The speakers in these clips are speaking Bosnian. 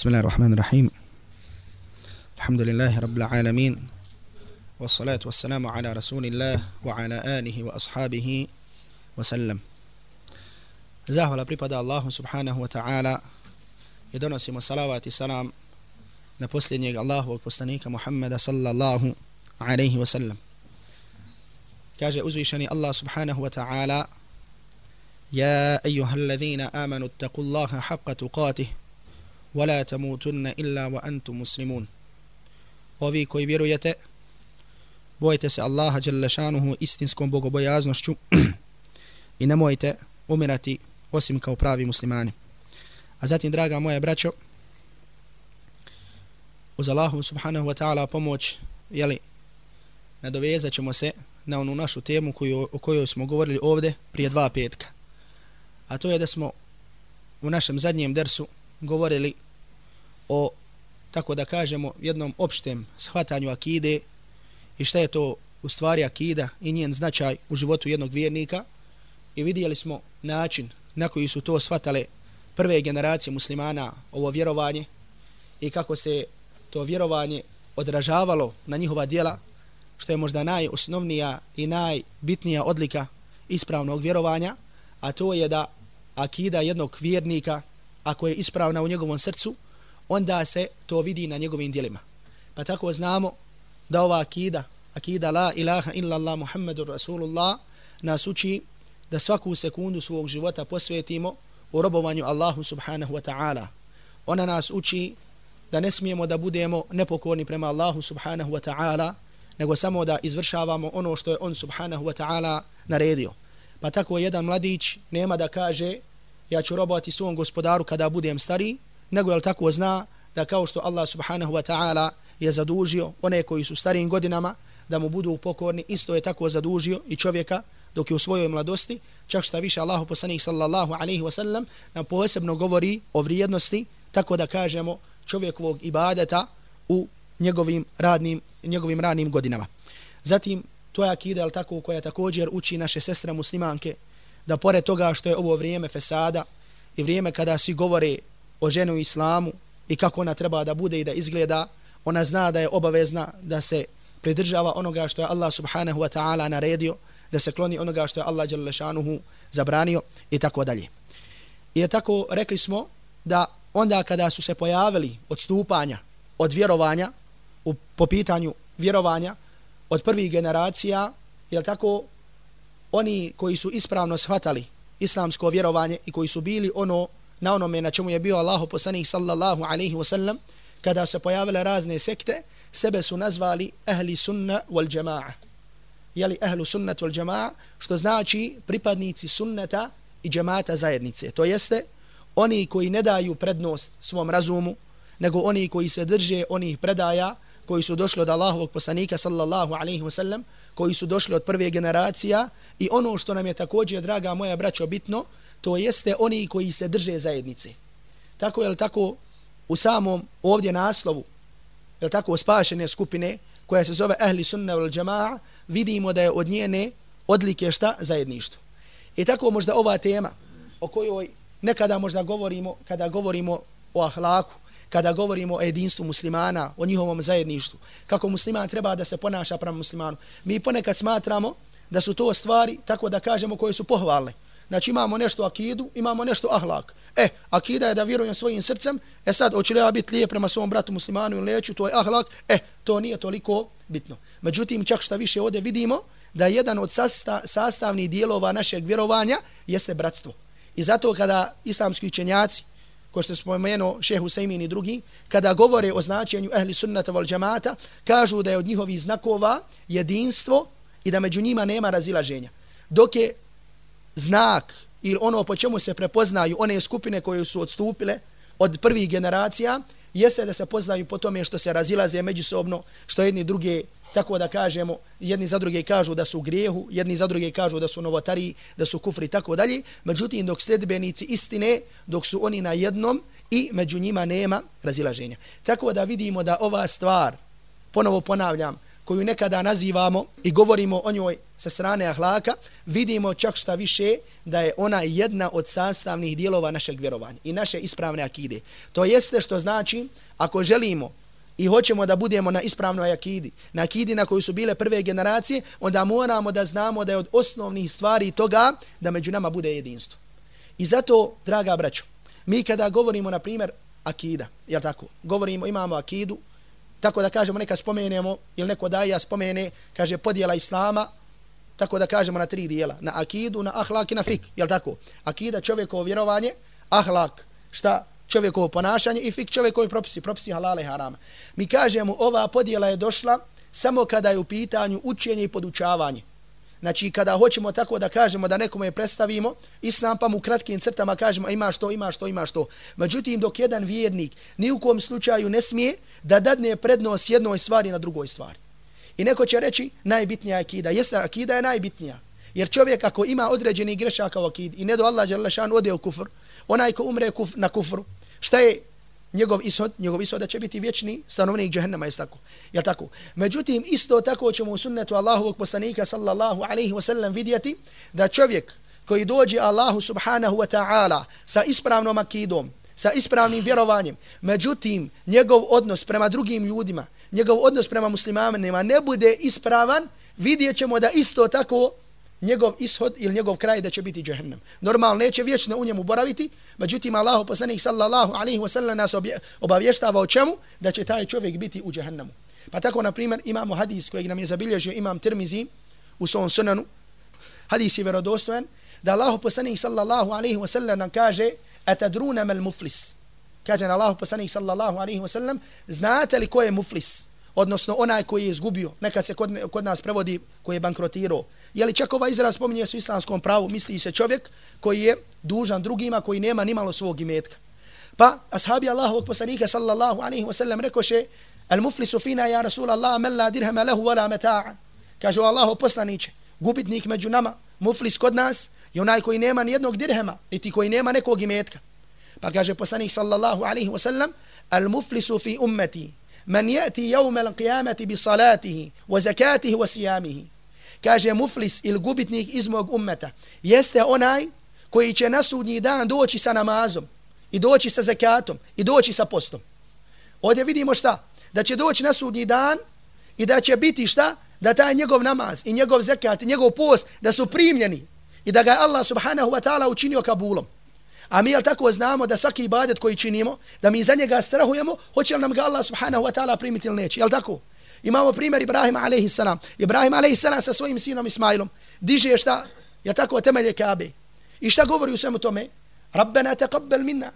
بسم الله الرحمن الرحيم الحمد لله رب العالمين والصلاة والسلام على رسول الله وعلى آله وأصحابه وسلم زاهو لبريبادة الله سبحانه وتعالى يدون سيما صلوات السلام نبوسلين يقال الله وقبوسلينيك محمد صلى الله عليه وسلم كاجة أزويشني الله سبحانه وتعالى يا أيها الذين آمنوا اتقوا الله حق تقاته ولا تموتن إلا وأنتم مسلمون ovi koji vjerujete bojite se Allaha dželle šanuhu istinskom bogobojaznošću i nemojte umirati osim kao pravi muslimani. A zatim, draga moja braćo, uz Allahu subhanahu wa ta'ala pomoć, jeli, nadovezat ćemo se na onu našu temu koju, o kojoj smo govorili ovde prije dva petka. A to je da smo u našem zadnjem dersu govorili o, tako da kažemo, jednom opštem shvatanju akide i šta je to u stvari akida i njen značaj u životu jednog vjernika. I vidjeli smo način na koji su to shvatale prve generacije muslimana ovo vjerovanje i kako se to vjerovanje odražavalo na njihova dijela, što je možda najosnovnija i najbitnija odlika ispravnog vjerovanja, a to je da akida jednog vjernika, ako je ispravna u njegovom srcu, onda se to vidi na njegovim dijelima. Pa tako znamo da ova akida, akida la ilaha illa Allah Muhammedur Rasulullah, nas uči da svaku sekundu svog života posvetimo u robovanju Allahu subhanahu wa ta'ala. Ona nas uči da ne smijemo da budemo nepokorni prema Allahu subhanahu wa ta'ala, nego samo da izvršavamo ono što je on subhanahu wa ta'ala naredio. Pa tako jedan mladić nema da kaže ja ću robovati svom gospodaru kada budem stari, nego je tako zna da kao što Allah subhanahu wa ta'ala je zadužio one koji su starijim godinama da mu budu pokorni, isto je tako zadužio i čovjeka dok je u svojoj mladosti, čak šta više Allahu poslanih sallallahu alaihi wa sallam nam posebno govori o vrijednosti, tako da kažemo čovjekovog ibadeta u njegovim radnim, njegovim radnim godinama. Zatim, to je akida, ali tako, koja također uči naše sestre muslimanke, da pored toga što je ovo vrijeme fesada i vrijeme kada svi govore o ženu islamu i kako ona treba da bude i da izgleda, ona zna da je obavezna da se pridržava onoga što je Allah subhanahu wa ta'ala naredio, da se kloni onoga što je Allah Đalešanuhu zabranio i tako dalje. I tako rekli smo da onda kada su se pojavili odstupanja od vjerovanja u, po pitanju vjerovanja od prvih generacija, je tako oni koji su ispravno shvatali islamsko vjerovanje i koji su bili ono na onome na čemu je bio Allahu poslanik sallallahu alaihi ve sellem kada se pojavile razne sekte, sebe su nazvali ahli sunna wal jama'a jeli ehlu sunnatu wal džema'a, što znači pripadnici sunneta i džemata zajednice. To jeste, oni koji ne daju prednost svom razumu, nego oni koji se drže onih predaja, koji su došli od Allahovog poslanika sallallahu alaihi ve sellem koji su došli od prve generacija i ono što nam je također, draga moja braćo, bitno, to jeste oni koji se drže zajednice. Tako je li tako u samom ovdje naslovu, je li tako spašene skupine, koja se zove Ahli Sunna wal Jama'a, vidimo da je od njene odlike šta zajedništvo. I tako možda ova tema o kojoj nekada možda govorimo, kada govorimo o ahlaku, kada govorimo o jedinstvu muslimana, o njihovom zajedništvu, kako musliman treba da se ponaša prema muslimanu. Mi ponekad smatramo da su to stvari, tako da kažemo, koje su pohvalne. Znači imamo nešto akidu, imamo nešto ahlak. E, akida je da vjerujem svojim srcem, e sad, hoće li ja biti lijep prema svom bratu muslimanu ili neću, to je ahlak, e, to nije toliko bitno. Međutim, čak šta više ovdje vidimo, da jedan od sasta, sastavnih dijelova našeg vjerovanja jeste bratstvo. I zato kada islamski učenjaci, ko što spomenu šehu Sejmin i drugi, kada govore o značenju ehli sunnata val džamata, kažu da je od njihovih znakova jedinstvo i da među njima nema razilaženja. Dok je znak ili ono po čemu se prepoznaju one skupine koje su odstupile od prvih generacija, jeste da se poznaju po tome što se razilaze međusobno, što jedni druge, tako da kažemo, jedni za druge kažu da su u grijehu, jedni za druge kažu da su novotari, da su kufri, tako dalje. Međutim, dok sljedbenici istine, dok su oni na jednom i među njima nema razilaženja. Tako da vidimo da ova stvar, ponovo ponavljam, koju nekada nazivamo i govorimo o njoj sa strane ahlaka, vidimo čak šta više da je ona jedna od sastavnih dijelova našeg vjerovanja i naše ispravne akide. To jeste što znači, ako želimo i hoćemo da budemo na ispravnoj akidi, na akidi na koju su bile prve generacije, onda moramo da znamo da je od osnovnih stvari toga da među nama bude jedinstvo. I zato, draga braćo, mi kada govorimo, na primjer, akida, jel tako? Govorimo, imamo akidu, tako da kažemo, neka spomenemo, ili neko daja spomene, kaže, podjela islama, tako da kažemo na tri dijela, na akidu, na ahlak i na fik, jel tako? Akida čovjekovo vjerovanje, ahlak, šta? Čovjekovo ponašanje i fik čovjekovi propisi, propisi halale i harama. Mi kažemo, ova podjela je došla samo kada je u pitanju učenje i podučavanje. Znači, kada hoćemo tako da kažemo da nekome je predstavimo, islam pa mu kratkim crtama kažemo e, ima što, ima što, ima što. Međutim, dok jedan vjernik ni u kom slučaju ne smije da dadne prednost jednoj stvari na drugoj stvari. I neko će reći najbitnija akida. Jeste, akida je najbitnija. Jer čovjek ako ima određeni grešaka u akidi i ne do Allah Đalešan ode u kufr, onaj ko umre kuf, na kufru, šta je njegov ishod, njegov ishod da će biti vječni stanovnik džehennema, je tako? Jel tako? Međutim, isto tako ćemo u sunnetu Allahovog poslanika sallallahu alaihi wasallam vidjeti da čovjek koji dođe Allahu subhanahu wa ta'ala sa ispravnom akidom, sa ispravnim vjerovanjem, međutim, njegov odnos prema drugim ljudima, njegov odnos prema muslimanima ne bude ispravan, vidjet ćemo da isto tako njegov ishod ili njegov kraj da će biti džehennem. Normalno neće vječno u njemu boraviti, međutim Allahu poslanik sallallahu alaihi wasallam nas obavještava o čemu? Da će taj čovjek biti u džehennemu. Pa tako, na primjer, imamo hadis kojeg nam je zabilježio imam Tirmizi u svom sunanu. Hadis je verodostojen da Allahu poslanik sallallahu alaihi wasallam nam kaže atadruna mal muflis. Kaže na Allahu poslanik sallallahu alaihi wasallam znate li ko je muflis? Odnosno onaj koji je izgubio. Nekad se kod, kod nas prevodi koji je bankrotirao. Je li čak ovaj izraz spominje su islamskom pravu, misli se čovjek koji je dužan drugima, koji nema ni malo svog imetka. Pa, ashabi Allahovog poslanika sallallahu alaihi wa sallam rekoše, al muflisu fina ja Rasul Allah, men la dirhama lehu wala meta'a. Kažu Allahov poslaniće, gubitnik među nama, muflis kod nas, je onaj koji nema ni jednog dirhema, niti koji nema nekog imetka. Pa kaže poslanik sallallahu alaihi wa sallam, al muflisu fi ummeti, man jati jevme l'qiyamati bi salatihi, wa zakatihi, wa sijamihi kaže muflis ili gubitnik iz mog ummeta, jeste onaj koji će na sudnji dan doći sa namazom i doći sa zakatom i doći sa postom. Ovdje vidimo šta? Da će doći na sudnji dan i da će biti šta? Da taj njegov namaz i njegov zakat i njegov post da su primljeni i da ga Allah subhanahu wa ta'ala učinio kabulom. A mi jel tako znamo da svaki ibadet koji činimo, da mi za njega strahujemo, hoće li nam ga Allah subhanahu wa ta'ala primiti ili neće? Jel tako? Imamo primjer Ibrahima a.s. Ibrahim a.s. sa svojim sinom Ismailom diže šta? Ja tako temelje Kabe. I šta govori u svemu tome? Rabbena taqabbal minna.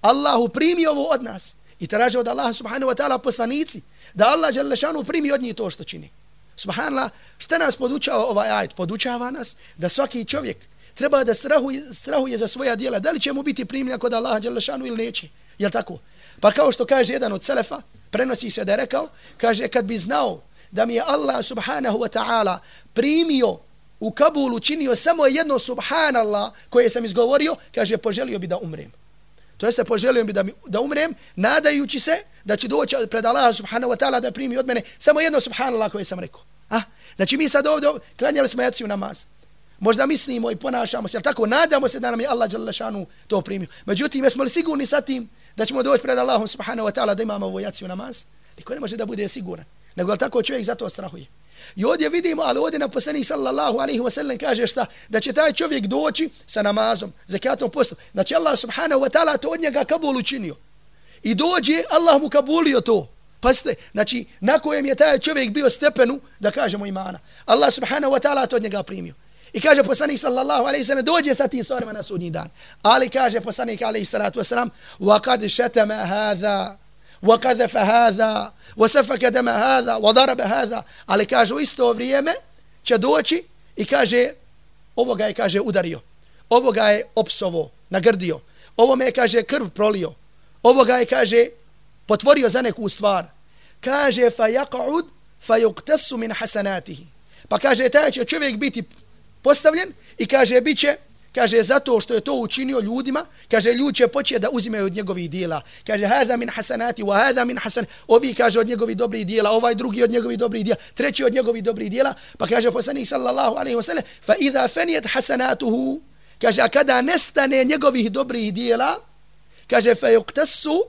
Allahu primi ovo od nas. I traže od Allaha subhanahu wa ta'ala poslanici da Allah Đalešanu primi od njih to što čini. Subhanallah, šta nas podučava ovaj ajet? Podučava nas da svaki čovjek treba da strahuje, strahuje za svoja dijela. Da li će mu biti primljen kod Allaha Đalešanu ili neće? Jel tako? Pa kao što kaže jedan od selefa, prenosi se da je rekao, kaže, kad bi znao da mi je Allah subhanahu wa ta'ala primio u Kabulu, činio samo jedno subhanallah koje sam izgovorio, kaže, poželio bi da umrem. To jeste, poželio bi da, mi, da umrem, nadajući se da će doći pred Allah subhanahu wa ta'ala da primi od mene samo jedno subhanallah koje sam rekao. Ah? Znači, mi sad ovdje klanjali smo jaciju namaz. Možda mislimo i ponašamo se, ali tako nadamo se da nam je Allah to primio. Međutim, jesmo li sigurni sa tim da ćemo doći pred Allahom subhanahu wa ta'ala da imamo vojaciju namaz. Niko ne može da bude siguran. Nego li tako čovjek zato strahuje. I ovdje vidimo, ali ovdje na poslanih sallallahu alaihi wa sallam kaže šta? Da će taj čovjek doći sa namazom, zakatom postom. Znači Allah subhanahu wa ta'ala to od njega kabul učinio. I dođe, Allah mu kabulio to. Pazite, znači na kojem je taj čovjek bio stepenu, da kažemo imana. Allah subhanahu wa ta'ala to od njega primio. I kaže poslanik sallallahu alejhi ve sellem dođe sa tim stvarima na sudnji dan. Ali kaže poslanik alejhi salatu vesselam: "Wa qad shatama hadha wa qadhafa hadha wa safaka dama hadha wa daraba hadha." Ali kaže u isto vrijeme će doći i kaže ovoga je kaže udario. ovoga je opsovo, nagrdio. Ovo me kaže krv prolio. ovoga je kaže potvorio za neku stvar. Kaže fa yaqud fa yuqtasu min hasanatihi. Pa kaže taj će čovjek biti postavljen i kaže bit će, kaže zato što je to učinio ljudima, kaže ljudi će početi da uzimaju od njegovih dijela. Kaže hada min hasanati wa hada min hasan. Ovi kaže od njegovih dobrih dijela, ovaj drugi od njegovih dobrih dijela, treći od njegovih dobrih dijela. Pa kaže poslanik sallallahu alejhi ve sellem fa idha faniyat hasanatuhu kaže a kada nestane njegovih dobrih dijela kaže fa yuqtasu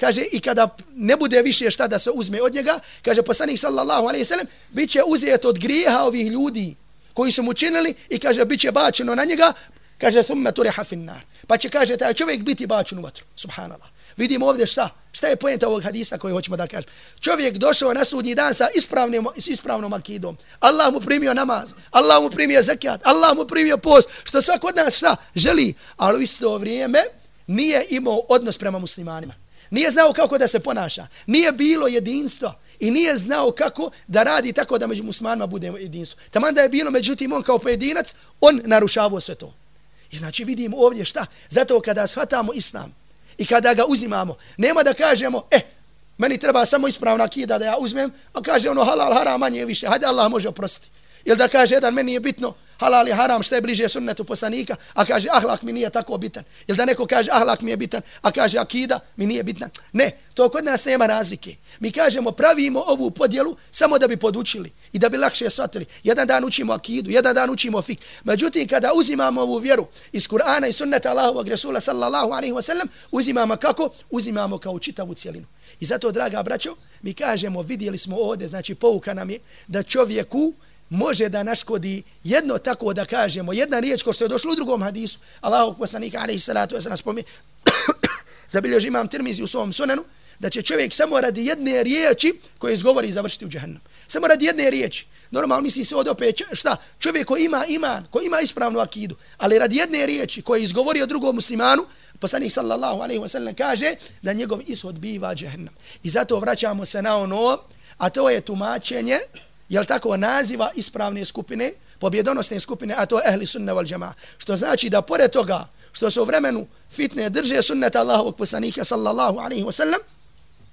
kaže i kada ne bude više šta da se uzme od njega kaže poslanik sallallahu alejhi ve sellem biće uzeto od grijeha ovih ljudi koji su mu činili i kaže biće bačeno na njega kaže thumma turiha fin nar pa će kaže taj čovjek biti bačen u vatru. Subhanallah. Vidimo ovdje šta? Šta je poenta ovog hadisa koji hoćemo da kažem čovjek došao na sudnji dan sa ispravnim s ispravnom akidom. Allah mu primio namaz Allah mu primio zakat Allah mu primio post što svak od nas šta želi ali u isto vrijeme nije imao odnos prema muslimanima nije znao kako da se ponaša nije bilo jedinstva i nije znao kako da radi tako da među muslimanima bude jedinstvo. Taman da je bilo, međutim, on kao pojedinac, on narušavao sve to. I znači vidimo ovdje šta? Zato kada shvatamo islam i kada ga uzimamo, nema da kažemo, eh, meni treba samo ispravna kida da ja uzmem, a kaže ono halal, haram, manje više, hajde Allah može oprostiti. Ili da kaže jedan, meni je bitno, halal i haram, šta je bliže sunnetu poslanika, a kaže ahlak mi nije tako bitan. Jel da neko kaže ahlak mi je bitan, a kaže akida mi nije bitna. Ne, to kod nas nema razlike. Mi kažemo pravimo ovu podjelu samo da bi podučili i da bi lakše shvatili. Jedan dan učimo akidu, jedan dan učimo fik. Međutim, kada uzimamo ovu vjeru iz Kur'ana i sunneta Allahovog Resula sallallahu alaihi wasallam, uzimamo kako? Uzimamo kao čitavu cijelinu. I zato, draga braćo, mi kažemo, vidjeli smo ovdje, znači pouka nam je da čovjeku može da naškodi jedno tako da kažemo, jedna riječ ko što je došlo u drugom hadisu, Allahu poslanika alaihi salatu wasalam spomije, zabilježi imam tirmizi u svom sunanu, da će čovjek samo radi jedne riječi koje izgovori završiti u džahannam. Samo radi jedne riječi. Normalno misli se od opet šta? Čovjek koji ima iman, koji ima ispravnu akidu, ali radi jedne riječi koje izgovori o drugom muslimanu, poslanik sallallahu alaihi wasallam kaže da njegov ishod biva džahannam. I zato vraćamo se na ono, a to je tumačenje jel tako, naziva ispravne skupine, pobjedonosne skupine, a to je ehli sunne wal džema. Što znači da pored toga, što su u vremenu fitne drže sunneta Allahovog poslanika sallallahu alaihi wasallam,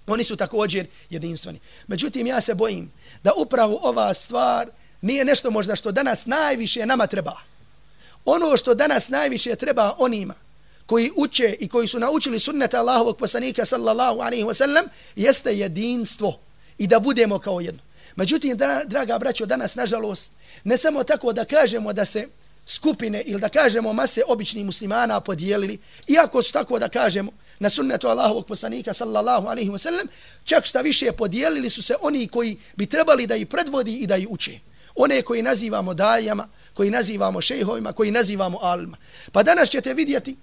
oni su također jedinstveni. Međutim, ja se bojim da upravo ova stvar nije nešto možda što danas najviše nama treba. Ono što danas najviše treba onima koji uče i koji su naučili sunneta Allahovog poslanika sallallahu alaihi wasallam jeste jedinstvo i da budemo kao jedno. Međutim, draga braćo, danas, nažalost, ne samo tako da kažemo da se skupine ili da kažemo mase običnih muslimana podijelili, iako su tako da kažemo na sunnetu Allahovog poslanika sallallahu alaihi wasallam, čak šta više podijelili su se oni koji bi trebali da ih predvodi i da ih uče. One koji nazivamo dajama, koji nazivamo šejhovima, koji nazivamo alma. Pa danas ćete vidjeti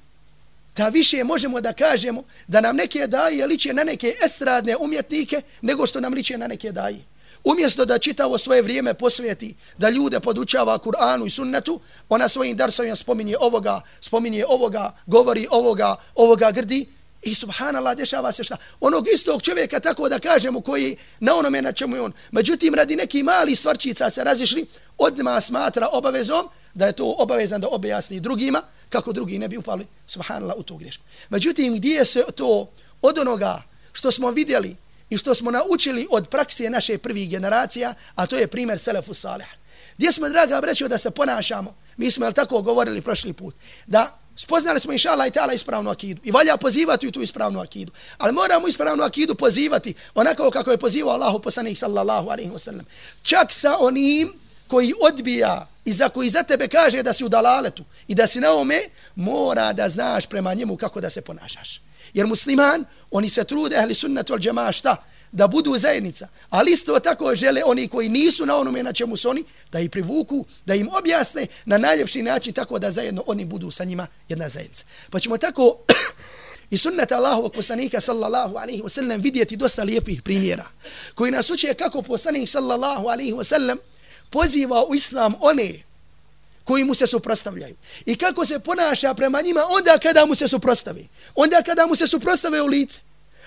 da više možemo da kažemo da nam neke daje liče na neke estradne umjetnike nego što nam liče na neke daje. Umjesto da čitavo svoje vrijeme posvijeti, da ljude podučava Kur'anu i sunnetu, ona svojim darsovima spominje ovoga, spominje ovoga, govori ovoga, ovoga grdi, I subhanallah, dešava se šta? Onog istog čovjeka, tako da kažemo, koji na onome na čemu je on. Međutim, radi neki mali stvarčica se razišli, odma smatra obavezom, da je to obavezan da objasni drugima, kako drugi ne bi upali, subhanallah, u tu grešku. Međutim, gdje se to od onoga što smo vidjeli, i što smo naučili od prakse naše prvih generacija, a to je primjer Selefu Salih. Gdje smo, draga, brećo da se ponašamo? Mi smo, jel tako, govorili prošli put, da spoznali smo, inša Allah, i ta'ala ispravnu akidu. I valja pozivati u tu ispravnu akidu. Ali moramo ispravnu akidu pozivati onako kako je pozivao Allahu poslanik sallallahu alaihi wa sallam. Čak sa onim koji odbija i za koji za tebe kaže da si u dalaletu i da si na ome, mora da znaš prema njemu kako da se ponašaš. Jer musliman, oni se trude, ahli sunnet wal džema, šta? Da budu zajednica. Ali isto tako žele oni koji nisu na onome na čemu su oni, da ih privuku, da im objasne na najljepši način tako da zajedno oni budu sa njima jedna zajednica. Pa ćemo tako i sunnet Allahovog poslanika sallallahu alaihi wa sallam vidjeti dosta lijepih primjera koji nas uče kako poslanik sallallahu alaihi wa sallam poziva u islam one koji mu se suprostavljaju. I kako se ponaša prema njima onda kada mu se suprostavi. Onda kada mu se suprostave u lice.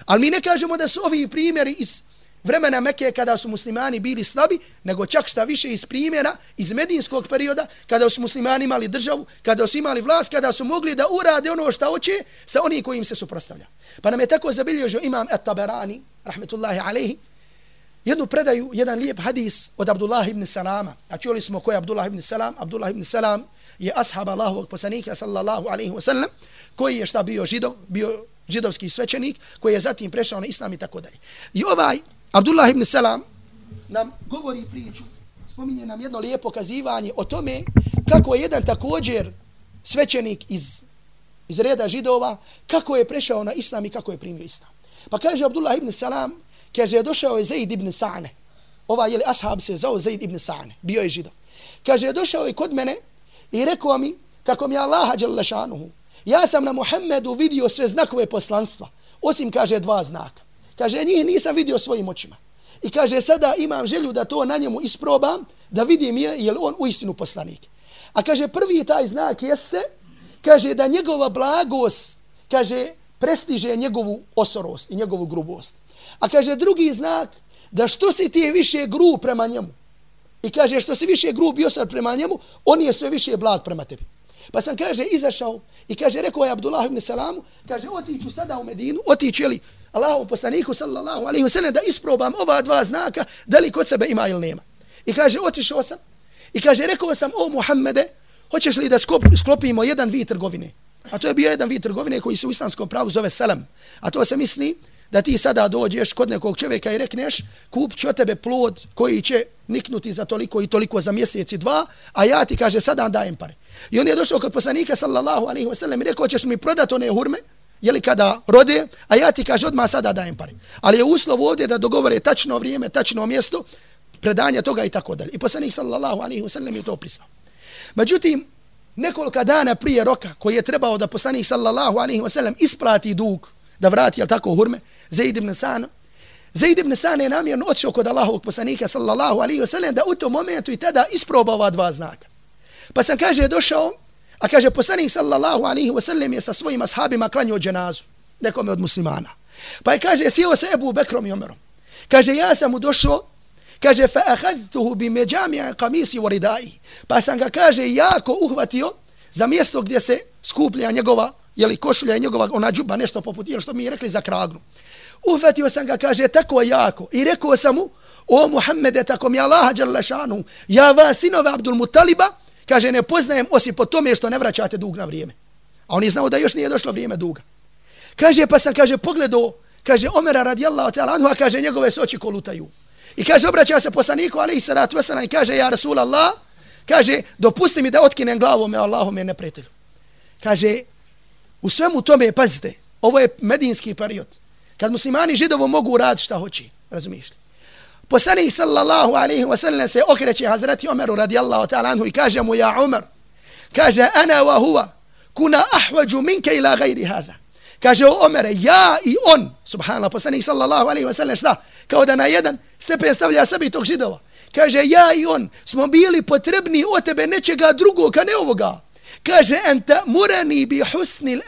Ali mi ne kažemo da su ovi primjeri iz vremena Mekke kada su muslimani bili slabi, nego čak šta više iz primjera iz medinskog perioda, kada su muslimani imali državu, kada su imali vlast, kada su mogli da urade ono što hoće sa onim kojim se suprostavlja. Pa nam je tako zabilježio imam At-Taberani, rahmetullahi alaihi, jednu predaju, jedan lijep hadis od Abdullah ibn Salama. A čuli smo ko je Abdullah ibn Salam? Abdullah ibn Salam je ashab Allahovog poslanika sallallahu alaihi wa sallam, koji je šta bio židov, bio židovski svećenik, koji je zatim prešao na islam i tako dalje. I ovaj Abdullah ibn Salam nam govori priču, spominje nam jedno lijepo kazivanje o tome kako je jedan također svećenik iz, iz reda židova, kako je prešao na islam i kako je primio islam. Pa kaže Abdullah ibn Salam, kaže je došao je Zaid ibn Sa'ne. Ova je li ashab se zao Zaid ibn Sa'ne, bio je židov. Kaže je došao je kod mene i rekao mi kako mi Allaha djela. Ja sam na Muhammedu vidio sve znakove poslanstva, osim kaže dva znaka. Kaže njih nisam vidio svojim očima. I kaže sada imam želju da to na njemu isprobam, da vidim je, je li on u istinu poslanik. A kaže prvi taj znak jeste, kaže da njegova blagost, kaže prestiže njegovu osorost i njegovu grubost. A kaže drugi znak, da što si ti više grub prema njemu. I kaže što si više grub bio sad prema njemu, on je sve više blag prema tebi. Pa sam kaže izašao i kaže rekao je Abdullah ibn Salamu, kaže otiću sada u Medinu, otiću li Allahu poslaniku sallallahu alaihi wa sallam da isprobam ova dva znaka da li kod sebe ima ili nema. I kaže otišao sam i kaže rekao sam o Muhammede, hoćeš li da sklopimo jedan vid trgovine? A to je bio jedan vid trgovine koji se u islamskom pravu zove selam. A to se misli da ti sada dođeš kod nekog čovjeka i rekneš kup ću tebe plod koji će niknuti za toliko i toliko za mjeseci dva, a ja ti kaže sada dajem pare. I on je došao kod poslanika sallallahu alaihi wasallam i rekao ćeš mi prodati one hurme, jeli kada rode, a ja ti kaže odmah sada dajem pare. Ali je uslov ovdje da dogovore tačno vrijeme, tačno mjesto, predanja toga i tako dalje. I poslanik sallallahu alaihi wasallam je to pristao. Međutim, nekoliko dana prije roka koji je trebao da poslanik sallallahu alaihi wasallam isplati dug, da vrati, jel tako, hurme, Zaid ibn Sana, Zaid ibn Sana je namjerno odšao kod Allahovog poslanika sallallahu alaihi wa sallam da u tom momentu i tada isproba ova dva znaka. Pa sam kaže došao, a kaže poslanik sallallahu alaihi wa sallam je sa svojim ashabima klanio dženazu, nekome od muslimana. Pa je kaže sjeo se Ebu Bekrom i Omerom. Kaže ja sam mu došao, kaže fa ahadtuhu bi međamija kamisi u ridai. Pa sam ga kaže jako uhvatio za mjesto gdje se skuplja njegova jeli košulja je njegova ona džuba nešto poput je što mi je rekli za kragnu. Uhvatio sam ga, kaže, tako jako. I rekao sam mu, o Muhammede, tako mi Allaha Đalešanu, ja vas sinove Abdul Mutaliba, kaže, ne poznajem osim po tome što ne vraćate dug na vrijeme. A on je znao da još nije došlo vrijeme duga. Kaže, pa sam, kaže, pogledao, kaže, Omera radijallahu ta'ala anhu, a kaže, njegove se oči kolutaju. I kaže, obraća se poslaniku, ali i salatu wasalam, i kaže, ja Rasul Allah, kaže, dopusti mi da otkinem glavu me, Allahom je neprijatelj. Kaže, u svemu tome, pazite, ovo je medinski period, kad muslimani židovo mogu raditi šta hoće, razumiješ li? Poslanik sallallahu alaihi wa sallam se okreće Hazreti Omeru radijallahu ta'ala anhu i kaže mu, ja Omer, kaže, ana wa huwa, kuna ahvađu minke ila gajri hada. Kaže o Omere, ja i on, subhanallah, poslanik sallallahu alaihi wa sallam, šta? Kao da na jedan stepen stavlja sebi tog židova. Kaže, ja i on smo bili potrebni o tebe nečega drugog, a ne ovoga. Kaže, enta murani bi husnil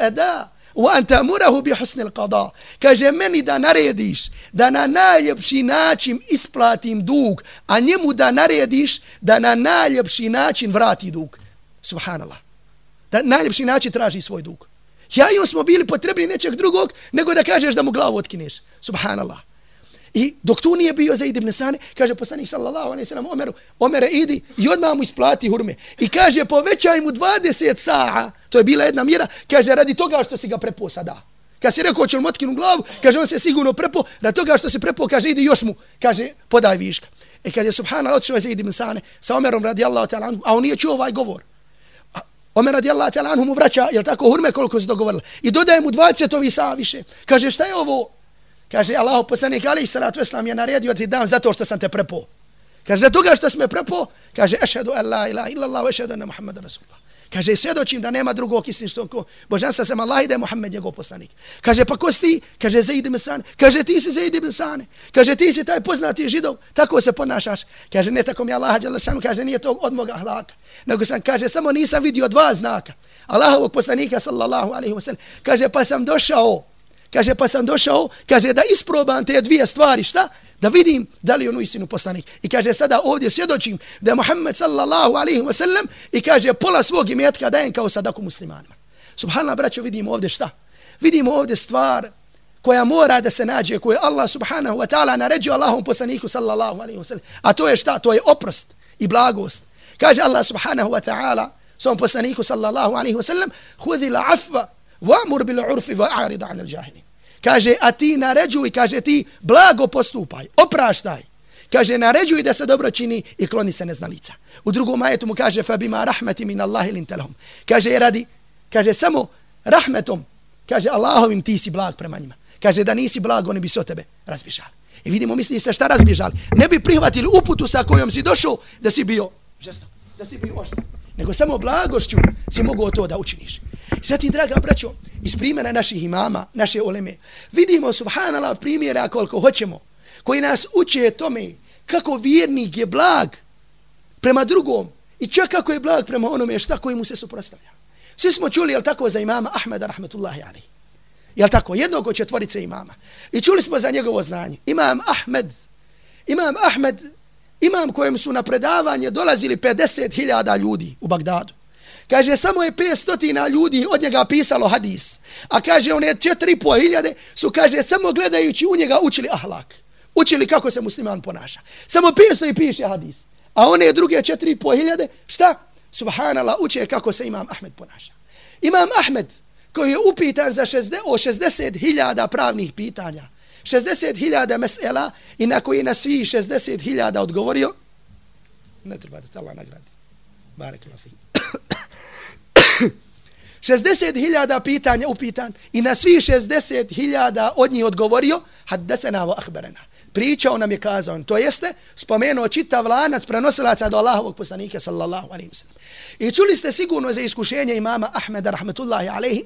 eda, wa anta murahu bi husnil qada. Kaže meni da narediš da na najljepši način isplatim dug a njemu da narediš da na najljepši način vrati dug. Subhanallah. Da najljepši način traži svoj dug. Ja i on smo bili potrebni nečeg drugog nego da kažeš da mu glavu otkineš. Subhanallah. I dok tu nije bio Zaid ibn Sane, kaže poslanik sallallahu alejhi ve sellem Omeru, Omere idi i odmah mu isplati hurme. I kaže povećaj mu 20 sa'a. To je bila jedna mjera, kaže radi toga što si ga prepo sada. Kad si rekao će mu otkinu glavu, kaže on se sigurno prepo, radi toga što se prepo, kaže idi još mu, kaže podaj viška. E kad je subhanallah otišao Zaid ibn Sane sa Omerom radijallahu ta'ala anhu, a on nije čuo ovaj govor. A Omer radijallahu ta'ala anhu mu vraća, jel tako, hurme koliko se dogovorili. I dodaje mu 20 ovi saa više. Kaže šta je ovo? Kaže, Allah poslanik alaih salatu veslam je naredio ti dam zato što sam te prepo. Kaže, za toga što sme prepo, kaže, ešhedu en la ilaha illallah, ešhedu anna Muhammeda Rasulullah. Kaže, svjedočim da nema drugog istinstog ko božanstva sam Allah i da je Muhammed njegov poslanik. Kaže, pa ko si ti? Kaže, Zaid ibn Sane. Kaže, ti si Zaid ibn Sane. Kaže, ti si taj poznati židov. Tako se ponašaš. Kaže, ne tako mi Allah šanu. Kaže, nije to od moga hlaka. Nego sam, kaže, samo nisam vidio dva znaka. Allahovog poslanika, sallallahu alaihi wa sallam. Kaže, pa sam došao Kaže, pa sam došao, kaže, da isprobam te dvije stvari, šta? Da vidim da li on u istinu poslanik. I kaže, sada ovdje svjedočim da je Muhammed sallallahu alaihi wa sallam i kaže, pola svog imetka dajem kao sadaku muslimanima. Subhanallah, braćo, vidimo ovdje šta? Vidimo ovdje stvar koja mora da se nađe, koju Allah subhanahu wa ta'ala naređuje Allahom poslaniku sallallahu alaihi wa sallam. A to je šta? To je oprost i blagost. Kaže Allah subhanahu wa ta'ala, svom poslaniku sallallahu alaihi wa sallam, hudi la afva, va'mur bil urfi va'arida anil jahili. Kaže, a ti naređuj, kaže ti, blago postupaj, opraštaj. Kaže, naređuj da se dobro čini i kloni se neznalica. U drugom majetu mu kaže, fa bima rahmeti min Allahi lintelahum. Kaže, e, radi, kaže, samo rahmetom, kaže, Allahovim ti si blag prema njima. Kaže, da nisi blag, oni bi se o tebe razbježali. I vidimo, misli se šta razbježali. Ne bi prihvatili uputu sa kojom si došao da si bio žestok, da si bio oštar. Nego samo blagošću si mogu to da učiniš. I draga braćo, iz primjera naših imama, naše oleme, vidimo, subhanallah, primjera koliko hoćemo, koji nas uče tome kako vjernik je blag prema drugom i čak kako je blag prema onome šta koji mu se suprostavlja. Svi smo čuli, jel tako, za imama Ahmeda, rahmetullahi alaih. Jel tako? Jednog od četvorice imama. I čuli smo za njegovo znanje. Imam Ahmed, imam Ahmed, imam kojem su na predavanje dolazili 50.000 ljudi u Bagdadu. Kaže, samo je 500 ljudi od njega pisalo hadis. A kaže, one 4.500 su, kaže, samo gledajući u njega učili ahlak. Učili kako se musliman ponaša. Samo 500 i piše hadis. A one druge 4.500, šta? Subhanallah, uče kako se imam Ahmed ponaša. Imam Ahmed, koji je upitan za 60, o 60.000 pravnih pitanja, 60.000 mesela i na koji na svi 60.000 odgovorio, ne treba da tala nagradi. Barek lafi. 60.000 pitanja upitan i na svi 60.000 od njih odgovorio, haddethena wa ahberena. Pričao nam je kazao, to jeste spomenuo čitav lanac prenosilaca do Allahovog poslanika sallallahu alaihi wa sallam. I čuli ste sigurno za iskušenje imama Ahmeda rahmetullahi alaihi,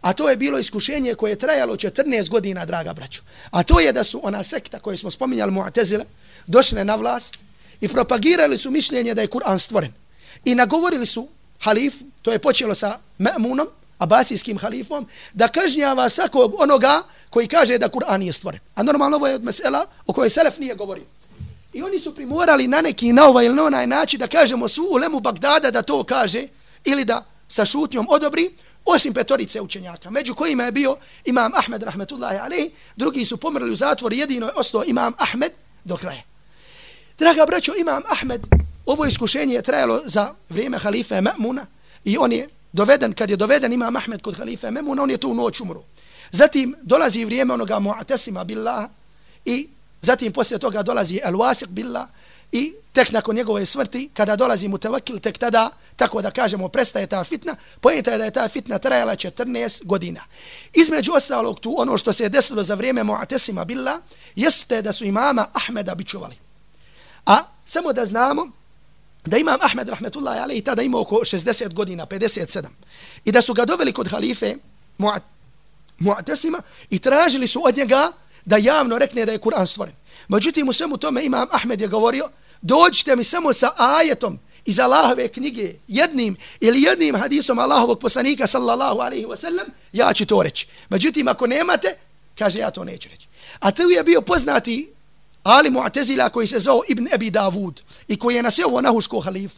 A to je bilo iskušenje koje je trajalo 14 godina, draga braćo. A to je da su ona sekta koju smo spominjali Mu'tezile došle na vlast i propagirali su mišljenje da je Kur'an stvoren. I nagovorili su halif, to je počelo sa Ma'munom, abasijskim halifom, da kažnjava svakog onoga koji kaže da Kur'an nije stvoren. A normalno ovo je od mesela o kojoj Selef nije govorio. I oni su primorali na neki na ovaj ili na onaj način da kažemo svu ulemu Bagdada da to kaže ili da sa šutnjom odobri, osim petorice učenjaka, među kojima je bio imam Ahmed, rahmetullahi alaihi, drugi su pomrli u zatvor, jedino je ostao imam Ahmed do kraja. Draga braćo, imam Ahmed, ovo iskušenje je trajalo za vrijeme halife Ma'muna i on je doveden, kad je doveden imam Ahmed kod halife Memuna, on je tu noć umro. Zatim dolazi vrijeme onoga mu'atesima billah i zatim poslije toga dolazi el-wasiq billah i tek nakon njegove smrti, kada dolazi mu tek tada, tako da kažemo, prestaje ta fitna, pojenta je da je ta fitna trajala 14 godina. Između ostalog tu, ono što se je desilo za vrijeme Mu'atesima Billa, jeste da su imama Ahmeda bičuvali. A samo da znamo, da imam Ahmed, rahmetullahi alaihi, tada imao oko 60 godina, 57, i da su ga doveli kod halife Mu'atesima i tražili su od njega da javno rekne da je Kur'an stvoren. Međutim, u svemu tome imam Ahmed je govorio, dođite mi samo sa ajetom iz Allahove knjige, jednim ili jednim hadisom Allahovog poslanika sallallahu alaihi wa sallam, ja ću to reći. Međutim, ako nemate, kaže, ja to neću reći. A tu je bio poznati Ali Mu'tezila koji se zvao Ibn Abi Davud i koji je naseo ovo nahuško halifu.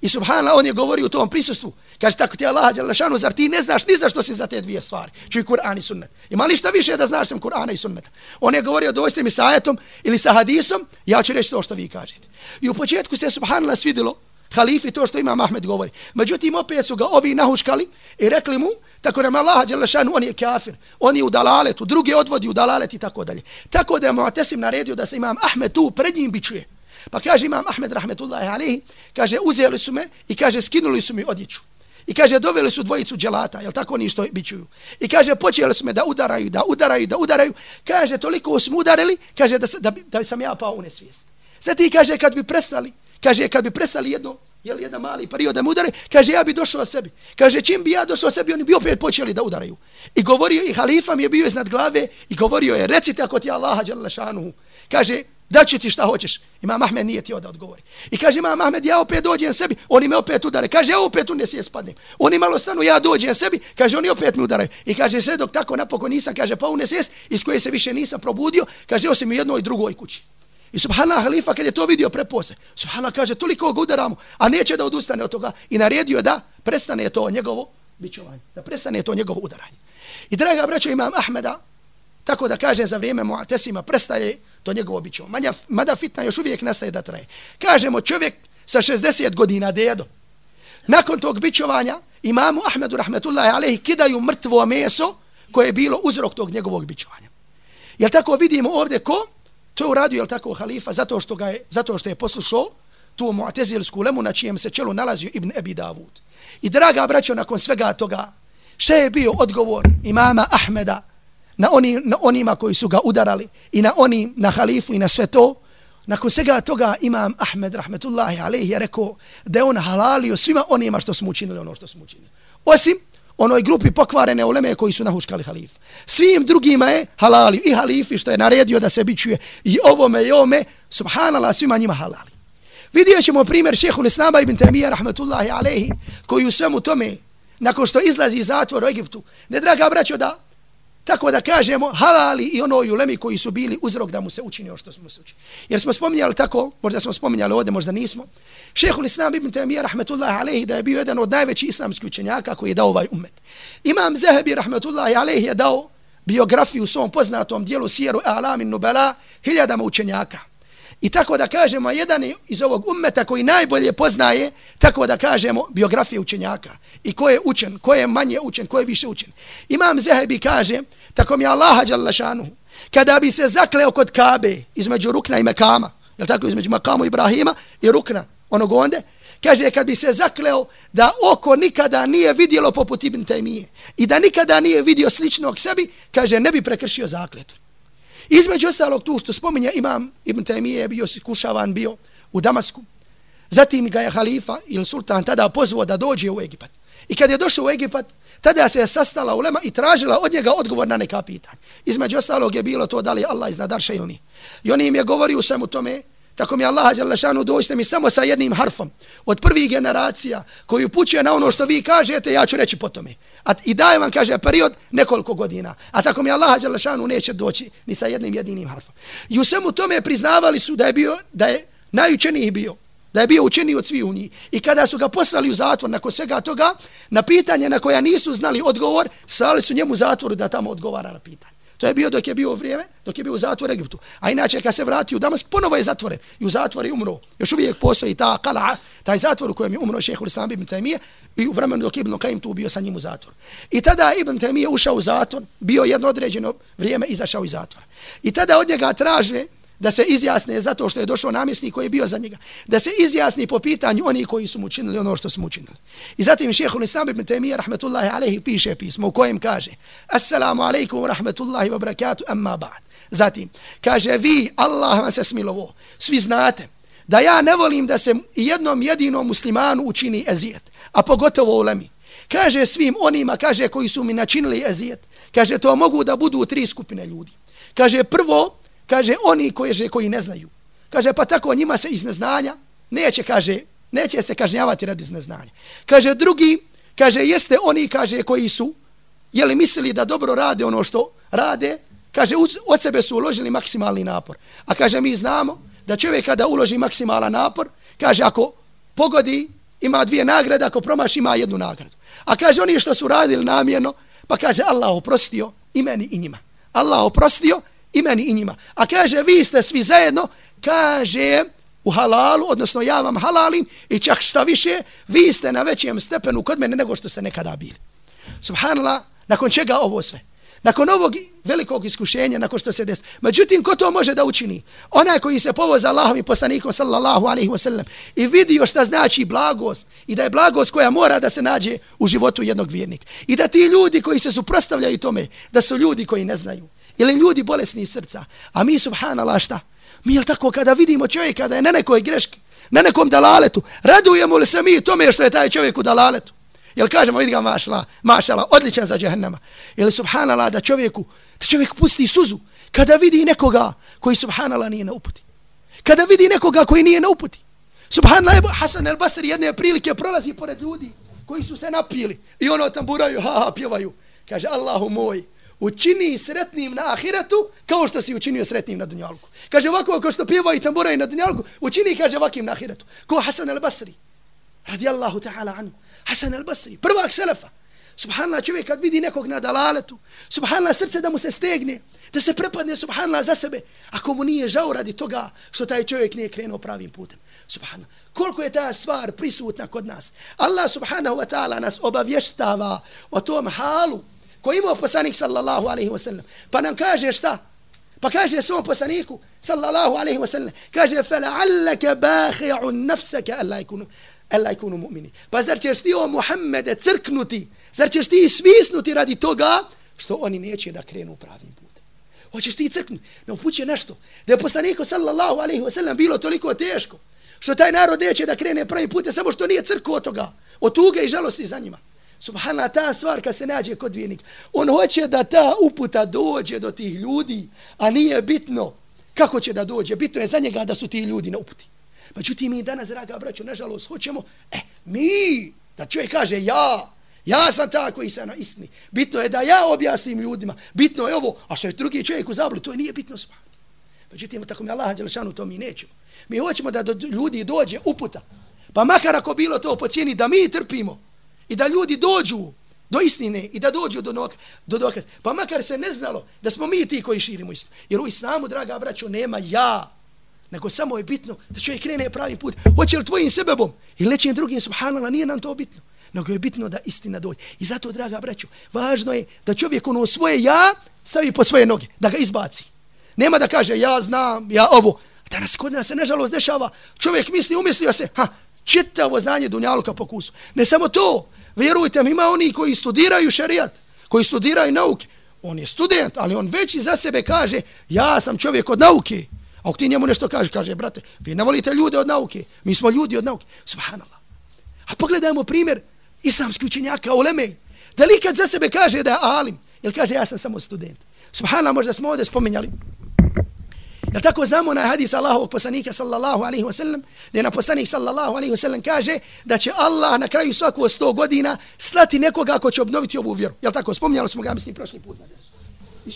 I subhanallah, on je govori u tom prisustvu. Kaže, tako ti Allah, Đalešanu, zar ti ne znaš ni za što si za te dvije stvari? Čuj Kur'an i sunnet. Ima li šta više da znaš sam Kur'ana i sunneta? On je govorio, dojste mi sa ajetom ili sa hadisom, ja ću reći to što vi kažete. I u početku se subhanallah svidilo halifi to što ima Ahmed govori. Međutim, opet su ga ovi nahuškali i rekli mu, tako nam Allah, Đelešanu, on je kafir, on je u dalaletu, drugi odvodi u dalalet i tako dalje. Tako da je Muatesim naredio da se imam Ahmed tu pred njim bičuje. Pa kaže imam Ahmed rahmetullahi alihi, kaže uzeli su me i kaže skinuli su mi odjeću. I kaže doveli su dvojicu dželata, jel tako oni što bićuju. I kaže počeli su me da udaraju, da udaraju, da udaraju. Kaže toliko smo udarili, kaže da, da, da sam ja pao u nesvijest. Sad ti kaže kad bi prestali, kaže e, kad bi presali jedno, jel jedan mali period da me udare, kaže ja bi došao sebi. Kaže čim bi ja došao sebi, oni bi opet počeli da udaraju. I govorio i halifa mi je bio iznad glave i govorio je recite ako ti Allaha dželle. Kaže da će ti šta hoćeš. Imam Ahmed nije ti da odgovori. I kaže Imam Ahmed, ja opet dođem sebi, oni me opet udare. Kaže, ja opet u nesije spadnem. Oni malo stanu, ja dođem sebi, kaže, oni opet me udaraju. I kaže, sve dok tako napokon nisam, kaže, pa u nesije, iz koje se više nisam probudio, kaže, osim u jednoj drugoj kući. I subhanallah, halifa, kad je to vidio prepose, subhanallah, kaže, toliko ga udaramo, a neće da odustane od toga. I naredio da prestane to njegovo bićovanje, da prestane to njegovo udaranje. I draga braćo, Imam Ahmeda, tako da kaže za vrijeme Mu'tesima, prestaje to njegovo bićovanje. Manja, mada fitna još uvijek nastaje da traje. Kažemo čovjek sa 60 godina dedo. nakon tog bićovanja, imamu Ahmedu rahmetullahi alaihi kidaju mrtvo meso koje je bilo uzrok tog njegovog bićovanja. Jel tako vidimo ovdje ko? To je uradio, jel tako, halifa, zato što, ga je, zato što je poslušao tu muatezilsku lemu na čijem se čelu nalazio Ibn Ebi Davud. I draga braćo, nakon svega toga, šta je bio odgovor imama Ahmeda na, oni, na onima koji su ga udarali i na oni, na halifu i na sve to? Nakon svega toga imam Ahmed rahmetullahi alaihi je rekao da je on halalio svima onima što smo učinili ono što smo učinili. Osim onoj grupi pokvarene uleme koji su nahuškali halif. Svim drugima je halalio i halifi što je naredio da se bićuje i ovome i ome, subhanallah, svima njima halali. Vidjet ćemo primjer šehu Nisnaba ibn Temija rahmetullahi alehi, koji u svemu tome nakon što izlazi iz zatvora u Egiptu, ne draga braćo da tako da kažemo halali i ono ulemi koji su bili uzrok da mu se učini ono što smo se učini. Jer smo spominjali tako, možda smo spominjali ovdje, možda nismo, Šehul Islam ibn Taymiyyah rahmetullahi alejhi da je bio jedan od najvećih islamskih učenjaka koji je dao ovaj ummet. Imam Zahabi rahmetullahi alejhi je dao biografiju u svom poznatom dijelu Sijeru Alamin Nubala hiljadama učenjaka. I tako da kažemo, jedan iz ovog ummeta koji najbolje poznaje, tako da kažemo, biografije učenjaka. I ko je učen, ko je manje učen, ko je više učen. Imam Zehebi kaže, tako mi Allaha Đalašanu, kada bi se zakleo kod Kabe, između Rukna i Mekama, je tako, između Mekamu Ibrahima i Rukna, onog onde, kaže, kad bi se zakleo da oko nikada nije vidjelo poput Ibn Taymije i da nikada nije vidio sličnog sebi, kaže, ne bi prekršio zakletu. Između ostalog tu što spominje imam Ibn Taymije je bio sikušavan bio u Damasku. Zatim ga je halifa ili sultan tada pozvao da dođe u Egipat. I kad je došao u Egipat, tada se je sastala ulema i tražila od njega odgovor na neka pitanja. Između ostalog je bilo to da li Allah iznad arša ili nije. I on im je govorio svemu tome, tako mi Allah Đalešanu dođite mi samo sa jednim harfom od prvih generacija koji upućuje na ono što vi kažete, ja ću reći po tome. A i daje vam, kaže, period nekoliko godina. A tako mi Allah Đalešanu neće doći ni sa jednim jedinim harfom. I u svemu tome priznavali su da je bio, da je najučeniji bio da je bio učeniji od svih u njih. I kada su ga poslali u zatvor nakon svega toga, na pitanje na koja nisu znali odgovor, sali su njemu zatvoru da tamo odgovara na pitanje. To je bio dok je bio vrijeme, dok je bio u zatvoru Egiptu. A inače, kad se vrati u Damask, ponovo je zatvoren. I u zatvor je umro. Još uvijek postoji ta kala, taj zatvor u kojem je umro šehhul Islam ibn Taymiye i u vremenu dok Ibn Qaim tu bio sa njim u zatvor. I tada Ibn Taymiye ušao u zatvor, bio jedno određeno vrijeme, izašao iz zatvora. I tada od njega traže da se izjasne zato što je došao namjesnik koji je bio za njega, da se izjasni po pitanju oni koji su mu činili ono što su mu činili. I zatim šehhul Islam ibn Taymiyyah rahmetullahi alaihi piše pismo u kojem kaže Assalamu alaikum wa rahmetullahi wa barakatuh amma ba'd. Zatim kaže vi, Allah vam se smilovo, svi znate da ja ne volim da se jednom jedinom muslimanu učini ezijet, a pogotovo u lemi. Kaže svim onima, kaže koji su mi načinili ezijet, kaže to mogu da budu tri skupine ljudi. Kaže prvo, kaže oni koji je koji ne znaju. Kaže pa tako njima se iz neznanja neće kaže neće se kažnjavati radi neznanja. Kaže drugi kaže jeste oni kaže koji su jeli mislili da dobro rade ono što rade, kaže od sebe su uložili maksimalni napor. A kaže mi znamo da čovjek kada uloži maksimalan napor, kaže ako pogodi ima dvije nagrade, ako promaši ima jednu nagradu. A kaže oni što su radili namjerno, pa kaže Allah oprostio i meni i njima. Allah oprostio i meni i njima. A kaže, vi ste svi zajedno, kaže, u halalu, odnosno ja vam halalim i čak šta više, vi ste na većem stepenu kod mene nego što ste nekada bili. Subhanallah, nakon čega ovo sve? Nakon ovog velikog iskušenja, nakon što se desi. Međutim, ko to može da učini? Onaj koji se povoza Allahom i poslanikom, sallallahu alaihi wa sallam, i vidio šta znači blagost, i da je blagost koja mora da se nađe u životu jednog vjernika. I da ti ljudi koji se suprostavljaju tome, da su ljudi koji ne znaju. Ili ljudi bolesni srca. A mi, subhanallah, šta? Mi, jel tako, kada vidimo čovjeka da je na nekoj greški, na nekom dalaletu, radujemo li se mi tome što je taj čovjek u dalaletu? Jel kažemo, vidi ga, mašala, mašala, odličan za džehennama. Ili, subhanallah, da čovjeku, da čovjek pusti suzu kada vidi nekoga koji, subhanallah, nije na uputi. Kada vidi nekoga koji nije na uputi. Subhanallah, Hasan el-Basri jedne prilike prolazi pored ljudi koji su se napili i ono tamburaju, ha, ha, pjevaju. Kaže, Allahu moj, učini sretnim na ahiretu kao što si učinio sretnim na dunjalku. Kaže ovako kao što pjeva i tambura i na dunjalku, učini kaže ovakim na ahiretu. Ko Hasan al-Basri, radijallahu ta'ala anu. Hasan al-Basri, prvak selefa. Subhanallah čovjek kad vidi nekog na dalaletu, subhanallah srce da mu se stegne, da se prepadne subhanallah za sebe, ako mu nije žao radi toga što taj čovjek nije krenuo pravim putem. Subhanallah. Koliko je ta stvar prisutna kod nas? Allah subhanahu wa ta'ala nas obavještava o tom halu koji imao poslanik sallallahu alaihi wa sallam. Pa nam kaže šta? Pa kaže svom poslaniku sallallahu alaihi wa sallam. Kaže, فَلَعَلَّكَ بَاخِعُ نَفْسَكَ أَلَّا يكونوا أَلَّا يكونوا مُؤْمِنِ Pa zar ćeš ti o Muhammede crknuti? Zar ćeš ti svisnuti radi toga što oni neće da krenu pravim putem? Hoćeš ti crknuti? Ne upuće nešto. Da je poslaniku sallallahu alaihi wa sallam bilo toliko teško što taj narod neće da krene pravi put, samo što nije crku od toga, od tuge i žalosti za njima. Subhana, ta stvar kad se nađe kod vijenik, on hoće da ta uputa dođe do tih ljudi, a nije bitno kako će da dođe, bitno je za njega da su ti ljudi na uputi. Pa mi danas, draga braću, nažalost, hoćemo, e, mi, da čovjek kaže, ja, ja sam ta koji sam na istini. Bitno je da ja objasnim ljudima, bitno je ovo, a što je drugi čovjek u zablu, to nije bitno subhanallah. Međutim, tako mi Allah, Đelešanu, to mi nećemo. Mi hoćemo da do ljudi dođe uputa. Pa makar ako bilo to po cijeni da mi trpimo i da ljudi dođu do istine i da dođu do, nok, do dokaz. Pa makar se ne znalo da smo mi ti koji širimo istinu. Jer u islamu, draga braćo, nema ja. Nego samo je bitno da čovjek krene pravi put. Hoće li tvojim sebebom ili nečim drugim, subhanallah, nije nam to bitno. Nego je bitno da istina dođe. I zato, draga braćo, važno je da čovjek ono svoje ja stavi po svoje noge, da ga izbaci. Nema da kaže ja znam, ja ovo. Danas kod nas se nažalost, dešava. Čovjek misli, umislio se, ha, čitavo znanje Dunjaluka po kusu. Ne samo to, vjerujte mi, ima oni koji studiraju šarijat, koji studiraju nauke. On je student, ali on već za sebe kaže, ja sam čovjek od nauke. A ako ti njemu nešto kaže, kaže, brate, vi ne volite ljude od nauke, mi smo ljudi od nauke. Subhanallah. A pogledajmo primjer islamski učenjaka, uleme. Da li kad za sebe kaže da je alim, jer kaže ja sam samo student. Subhanallah, možda smo ovdje spominjali. Jel tako znamo na hadis Allahovog poslanika sallallahu alaihi wasallam, gdje na poslanik sallallahu alaihi wasallam kaže da će Allah na kraju svaku sto godina slati nekoga ko će obnoviti ovu vjeru. Jel tako? Spomnjali smo ga, mislim, prošli put na desu. I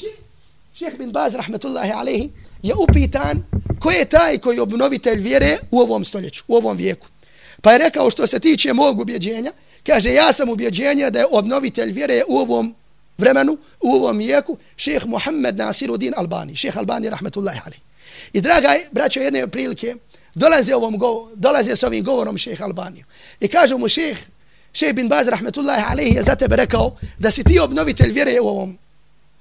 šeh bin Baz, rahmetullahi alaihi, je upitan ko je taj koji je obnovitelj vjere u ovom stoljeću, u ovom vijeku. Pa je rekao što se tiče mog ubjeđenja, kaže ja sam ubjeđenja da je obnovitelj vjere u ovom vremenu, u ovom vijeku, šeh Muhammed Nasiruddin Albani, šeh Albani, rahmetullahi alaihi. I draga braćo jedne prilike, dolaze, ovom go, dolaze s ovim govorom šeha Albaniju. I kaže mu šeh, šeh bin Baz, rahmetullahi alaihi, je za tebe rekao da si ti obnovitelj vjere u ovom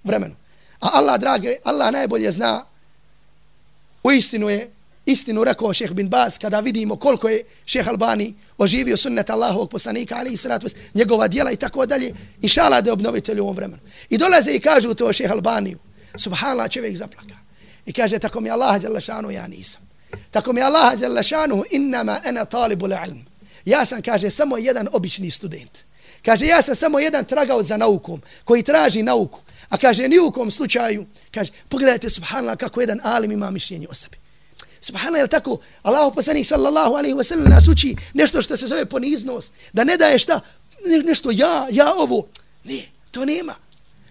vremenu. A Allah, drage, Allah najbolje zna, u istinu je, istinu rekao šeh bin Baz, kada vidimo koliko je šeh Albani oživio sunnet Allahovog poslanika, alaihi sratu njegova dijela i tako dalje, inšala da je obnovitelj u ovom vremenu. I dolaze i kažu to šeh Albaniju, subhanallah čovjek zaplaka. I kaže, tako mi Allah jalla ja nisam. Tako mi Allah jalla innama ena talibu ilm. Ja sam, kaže, samo jedan obični student. Kaže, ja sam samo jedan tragao za naukom, koji traži nauku. A kaže, ni u kom slučaju, kaže, pogledajte, subhanallah, kako jedan alim ima mišljenje o sebi. Subhanallah, je tako? Allah poslanik sallallahu alaihi wa sallam nas uči nešto što se zove poniznost. Da ne daje šta? Ne, nešto ja, ja ovo. Ne, to nema.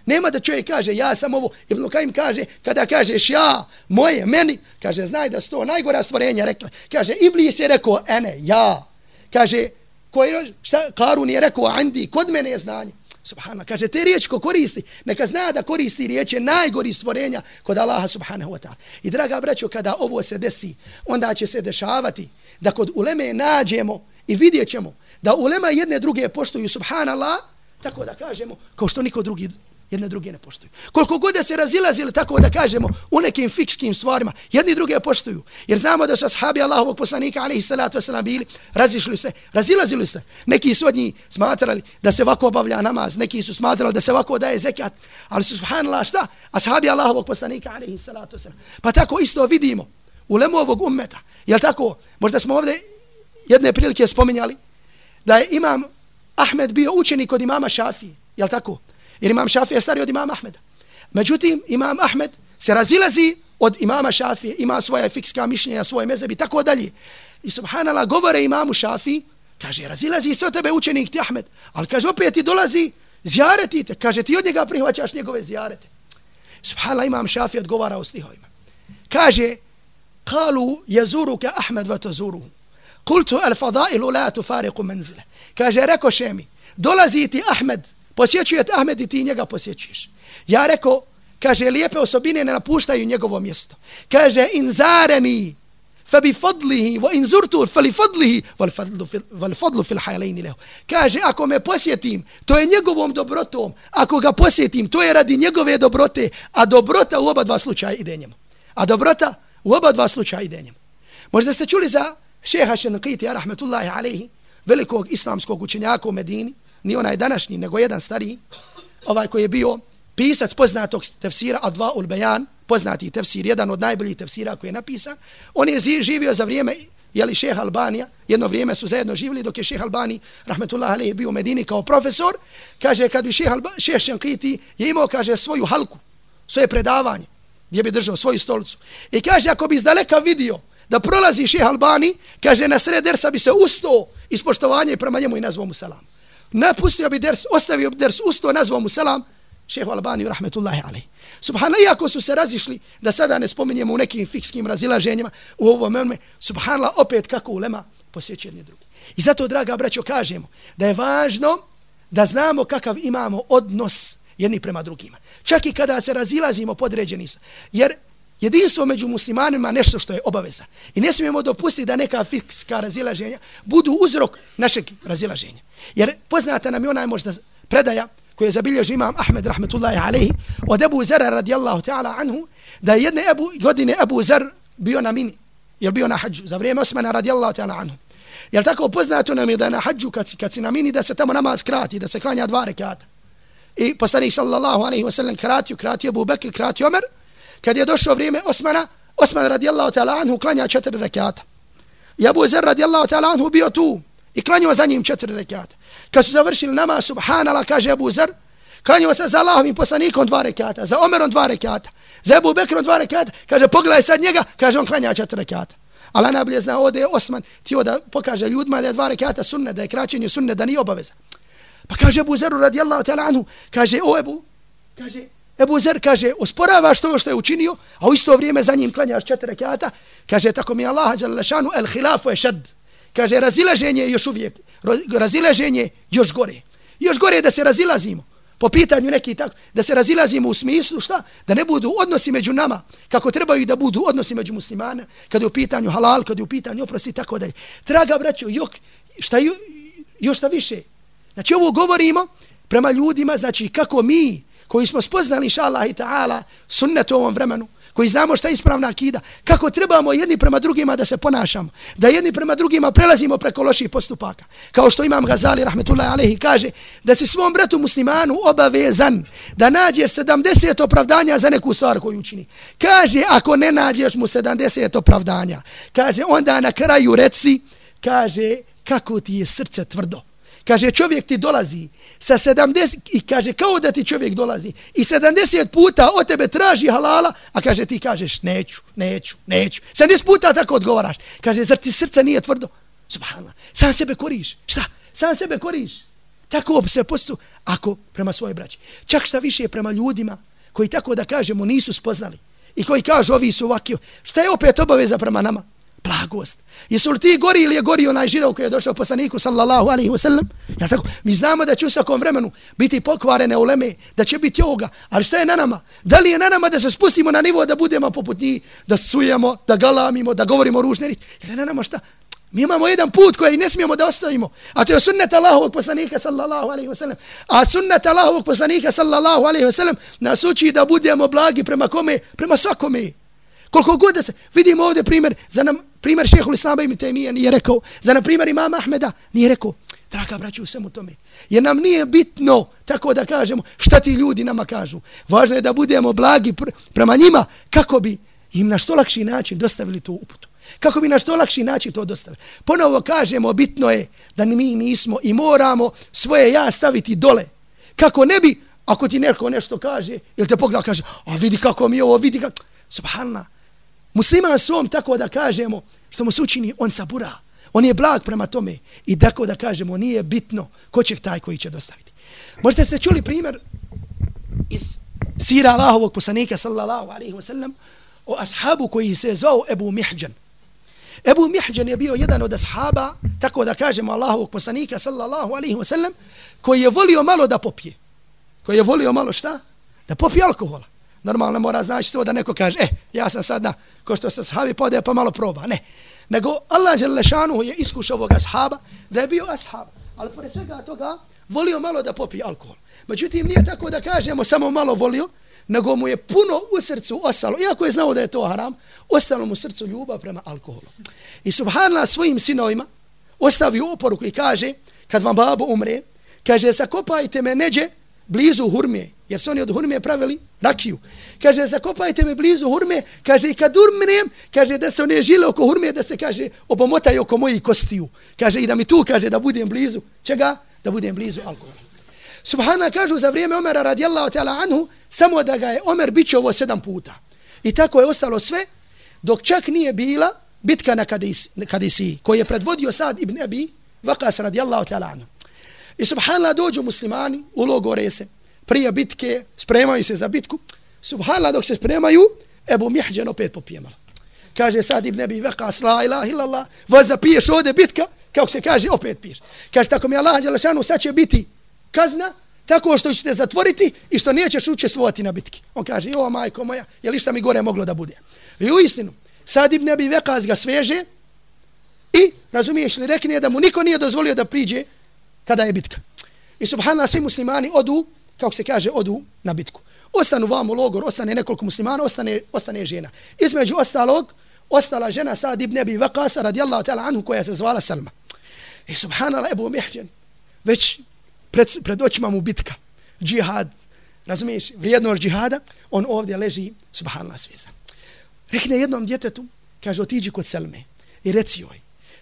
Nema da čovjek kaže ja sam ovo. Ibn Kajim kaže kada kažeš ja, moje, meni, kaže znaj da sto najgora stvorenja rekla. Kaže Iblis je rekao ene, ja. Kaže koji, šta, Karun je rekao andi, kod mene je znanje. Subhana, kaže te riječ ko koristi, neka zna da koristi riječe najgori stvorenja kod Allaha subhanahu wa ta'ala. I draga braćo, kada ovo se desi, onda će se dešavati da kod uleme nađemo i vidjet ćemo da ulema jedne druge poštuju subhanallah, tako da kažemo, kao što niko drugi jedne druge ne poštuju. Koliko god da se razilazili, tako da kažemo, u nekim fikskim stvarima, jedni druge poštuju. Jer znamo da su ashabi Allahovog poslanika, alaihi salatu wasalam, bili, razišli se, razilazili se. Neki su od njih smatrali da se ovako obavlja namaz, neki su smatrali da se ovako daje zekat, ali su, subhanallah, šta? Ashabi Allahovog poslanika, alaihi salatu wasalam. Pa tako isto vidimo u lemu ovog ummeta. Jel tako? Možda smo ovdje jedne prilike spominjali da je imam Ahmed bio učenik od imama Šafije. Jel tako? Jer imam Šafija stari od imama Ahmeda. Međutim, imam Ahmed se razilazi od imama Šafije, ima svoje fikska mišljenja, svoje mezebi, tako dalje. I subhanallah, govore imamu Šafi, kaže, razilazi se od tebe učenik ti Ahmed, ali kaže, opet ti dolazi, zjareti te, kaže, ti od njega prihvaćaš njegove zjarete. Subhanallah, imam Šafi odgovara o stihovima. Kaže, kalu jezuruka Ahmed vato zuru. Kultu al fadailu la tufariku menzile. Kaže, rekoše šemi, dolazi ti Ahmed, posjećuje te Ahmed i ti njega posjećuješ. Ja rekao, kaže, lijepe osobine ne napuštaju njegovo mjesto. Kaže, in zareni fa bi fadlihi wa in zurtu fa li fadlihi wal fadlu fil wal fadlu fil lahu kaže ako me posjetim to je njegovom dobrotom. Ako ga posjetim to je radi njegove dobrote a dobrota u oba dva slučaja ide njemu. A dobrota u oba dva slučaja ide njemu. Možda ste čuli za šeha Šenqiti rahmetullahi alejhi velikog islamskog učenjaka u Medini? Ni onaj današnji nego jedan stariji ovaj koji je bio pisac poznatog tefsira Adva ul Bayan poznati tefsir, jedan od najboljih tefsira koji je napisan. On je živio za vrijeme jeli šeha Albanija, jedno vrijeme su zajedno živjeli dok je šeha Albani, rahmetullah alaih, bio u Medini kao profesor, kaže kad bi šeha, Alba, šeha Šenkiti je imao, kaže, svoju halku, svoje predavanje, gdje bi držao svoju stolicu. I kaže, ako bi iz daleka vidio da prolazi šeha Albani, kaže, na sred dersa bi se ustao ispoštovanje i prema njemu i nazvao mu salam. Napustio bi ders, ostavio bi ders, ustao, nazvao mu selam, šehu Albani, rahmetullahi alaih. Subhanallah, iako su se razišli, da sada ne spominjemo u nekim fikskim razilaženjima, u ovom ome, subhanallah, opet kako ulema posjeći jedni drugi. I zato, draga braćo, kažemo da je važno da znamo kakav imamo odnos jedni prema drugima. Čak i kada se razilazimo podređeni su. Jer jedinstvo među muslimanima nešto što je obaveza. I ne smijemo dopustiti da neka fikska razilaženja budu uzrok našeg razilaženja. Jer poznata nam je onaj možda predaja koju je zabilježio imam Ahmed rahmetullahi alaihi od Ebu Zara radijallahu ta'ala anhu da je jedne Ebu, godine Ebu Zar bio na mini. Jer bio na hađu? Za vrijeme Osmana radijallahu ta'ala anhu. Jer tako? Poznato nam je da na hađu kad, kad si na mini da se tamo namaz krati da se klanja dva rekata. I poslanik sallallahu alaihi wa sallam kratio kratio Ebu Bekir kratio Omer. Kad je došlo vrijeme Osmana Osman radijallahu ta'ala anhu klanja četiri rekata. I Ebu Zer radijallahu ta'ala anhu bio tu i klanio za njim četiri rekiata. Kad su završili nama, subhanala, kaže Abu Zer, klanio se za Allahovim poslanikom dva rekiata, za Omerom dva rekiata, za Abu Bekrom dva rekiata, kaže, pogledaj sad njega, kaže, on klanja četiri rekiata. Ali najbolje zna, ovdje je Osman tio da pokaže ljudima da je dva rekiata sunne, da je kraćenje sunne, da nije obaveza. Pa kaže Abu Zeru radijallahu ta'ala anhu, kaže, o Ebu, kaže, Ebu Zer kaže, osporavaš to što je učinio, a u isto vrijeme za njim klanjaš četiri rekiata, kaže, tako mi Allah, el hilafu je šad. Kaže, razilaženje je još uvijek, razilaženje još gore. Još gore da se razilazimo. Po pitanju neki tako, da se razilazimo u smislu šta? Da ne budu odnosi među nama, kako trebaju da budu odnosi među muslimana, kada je u pitanju halal, kada je u pitanju oprosti, tako dalje. Draga braćo, jok, šta, još šta više? Znači, ovo govorimo prema ljudima, znači, kako mi, koji smo spoznali, inša Allah i ta'ala, sunnet u ovom vremenu, koji znamo šta je ispravna akida, kako trebamo jedni prema drugima da se ponašamo, da jedni prema drugima prelazimo preko loših postupaka. Kao što imam Gazali, rahmetullahi alehi, kaže da se svom bratu muslimanu obavezan da nađe 70 opravdanja za neku stvar koju učini. Kaže, ako ne nađeš mu 70 opravdanja, kaže, onda na kraju reci, kaže, kako ti je srce tvrdo. Kaže, čovjek ti dolazi sa 70, i kaže, kao da ti čovjek dolazi, i 70 puta od tebe traži halala, a kaže, ti kažeš, neću, neću, neću. 70 puta tako odgovaraš. Kaže, zar ti srce nije tvrdo? Subhanallah. Sam sebe koriš. Šta? Sam sebe koriš. Tako se postu, ako prema svoje braći. Čak šta više prema ljudima koji tako da kažemo nisu spoznali i koji kažu ovi su ovakvi. Šta je opet obaveza prema nama? Blagost. Jesu li ti gori ili je gori onaj židov koji je došao poslaniku sallallahu alaihi wa sallam? Ja tako? Mi znamo da će u svakom vremenu biti pokvarene uleme, da će biti ovoga. Ali šta je na nama? Da li je na nama da se spustimo na nivo da budemo poput njih, da sujemo, da galamimo, da govorimo ružne riječi? Ili na nama šta? Mi imamo jedan put koji ne smijemo da ostavimo. A to je sunnet Allahovog poslanika sallallahu alaihi wa sallam. A sunnet Allahovog poslanika sallallahu alaihi wa sallam nas uči da budemo blagi prema kome? Prema svakome. Koliko god da se, vidimo ovdje primjer, za nam, primjer šehhul Islama ibn Taymiyyah nije rekao, za na primjer imama Ahmeda nije rekao, draga braću u svemu tome, jer nam nije bitno, tako da kažemo, šta ti ljudi nama kažu. Važno je da budemo blagi pr prema njima, kako bi im na što lakši način dostavili tu uputu. Kako bi na što lakši način to dostavili. Ponovo kažemo, bitno je da mi nismo i moramo svoje ja staviti dole. Kako ne bi, ako ti neko nešto kaže, ili te pogleda kaže, a vidi kako mi ovo, vidi kako, subhanallah, Musliman svom tako da kažemo što mu se učini, on sabura. On je blag prema tome. I tako da kažemo, nije bitno ko će taj koji će dostaviti. Možete ste čuli primjer iz sira Allahovog poslanika sallallahu alaihi wasallam o ashabu koji se zvao Ebu Mihđan. Ebu Mihđan je bio jedan od ashaba, tako da kažemo Allahovog poslanika sallallahu alaihi wasallam, koji je volio malo da popije. Koji je volio malo šta? Da popije alkohola. Normalno mora znači to da neko kaže, eh, ja sam sad na, ko što se sahabi pode, pa malo proba. Ne. Nego Allah Đelešanu je iskušao ovog ashaba da je bio ashab. Ali pored svega toga, volio malo da popije alkohol. Međutim, nije tako da kažemo samo malo volio, nego mu je puno u srcu ostalo, iako je znao da je to haram, ostalo mu srcu ljubav prema alkoholu. I subhanallah svojim sinovima ostavio oporuku i kaže, kad vam babo umre, kaže, zakopajte me neđe blizu hurme, jer su oni od hurme pravili rakiju. Kaže, zakopajte me blizu hurme, kaže, i kad urmnem, kaže, da se one žile oko hurme, da se, kaže, obomotaju oko mojih kostiju. Kaže, i da mi tu, kaže, da budem blizu. Čega? Da budem blizu alkohola. Subhana kažu za vrijeme Omera radijallahu ta'ala anhu, samo da ga je Omer biće ovo sedam puta. I tako je ostalo sve, dok čak nije bila bitka na Kadisi, koji je predvodio Sad ibn Abi, Vakas radijallahu ta'ala anhu. I subhanallah dođu muslimani, ulogore se, prije bitke, spremaju se za bitku. Subhanallah dok se spremaju, Ebu Mihđan opet popijemala. Kaže Sad ibn Abi Waqas, la ilaha illallah, vas zapiješ ovdje bitka, kako se kaže, opet piješ. Kaže, tako mi Allah, Đelešanu, sad će biti kazna tako što ćete zatvoriti i što nećeš učestvovati na bitki. On kaže, jo majko moja, je li šta mi gore moglo da bude? I u istinu, sad ibn Abi Waqas ga sveže i, razumiješ li, rekne da mu niko nije dozvolio da priđe kada je bitka. I subhanallah, svi muslimani odu, kako se kaže, odu na bitku. Ostanu vam u logor, ostane nekoliko muslimana, ostane, ostane žena. Između ostalog, ostala žena Sad ibn Abi Vakasa radijallahu ta'ala anhu, koja se zvala Salma. I subhanallah, Ebu Mihđan, već pred, pred očima mu bitka, džihad, razumiješ, vrijednost džihada, on ovdje leži, subhanallah, sveza. Rekne jednom djetetu, kaže, otiđi kod Selme i reci joj,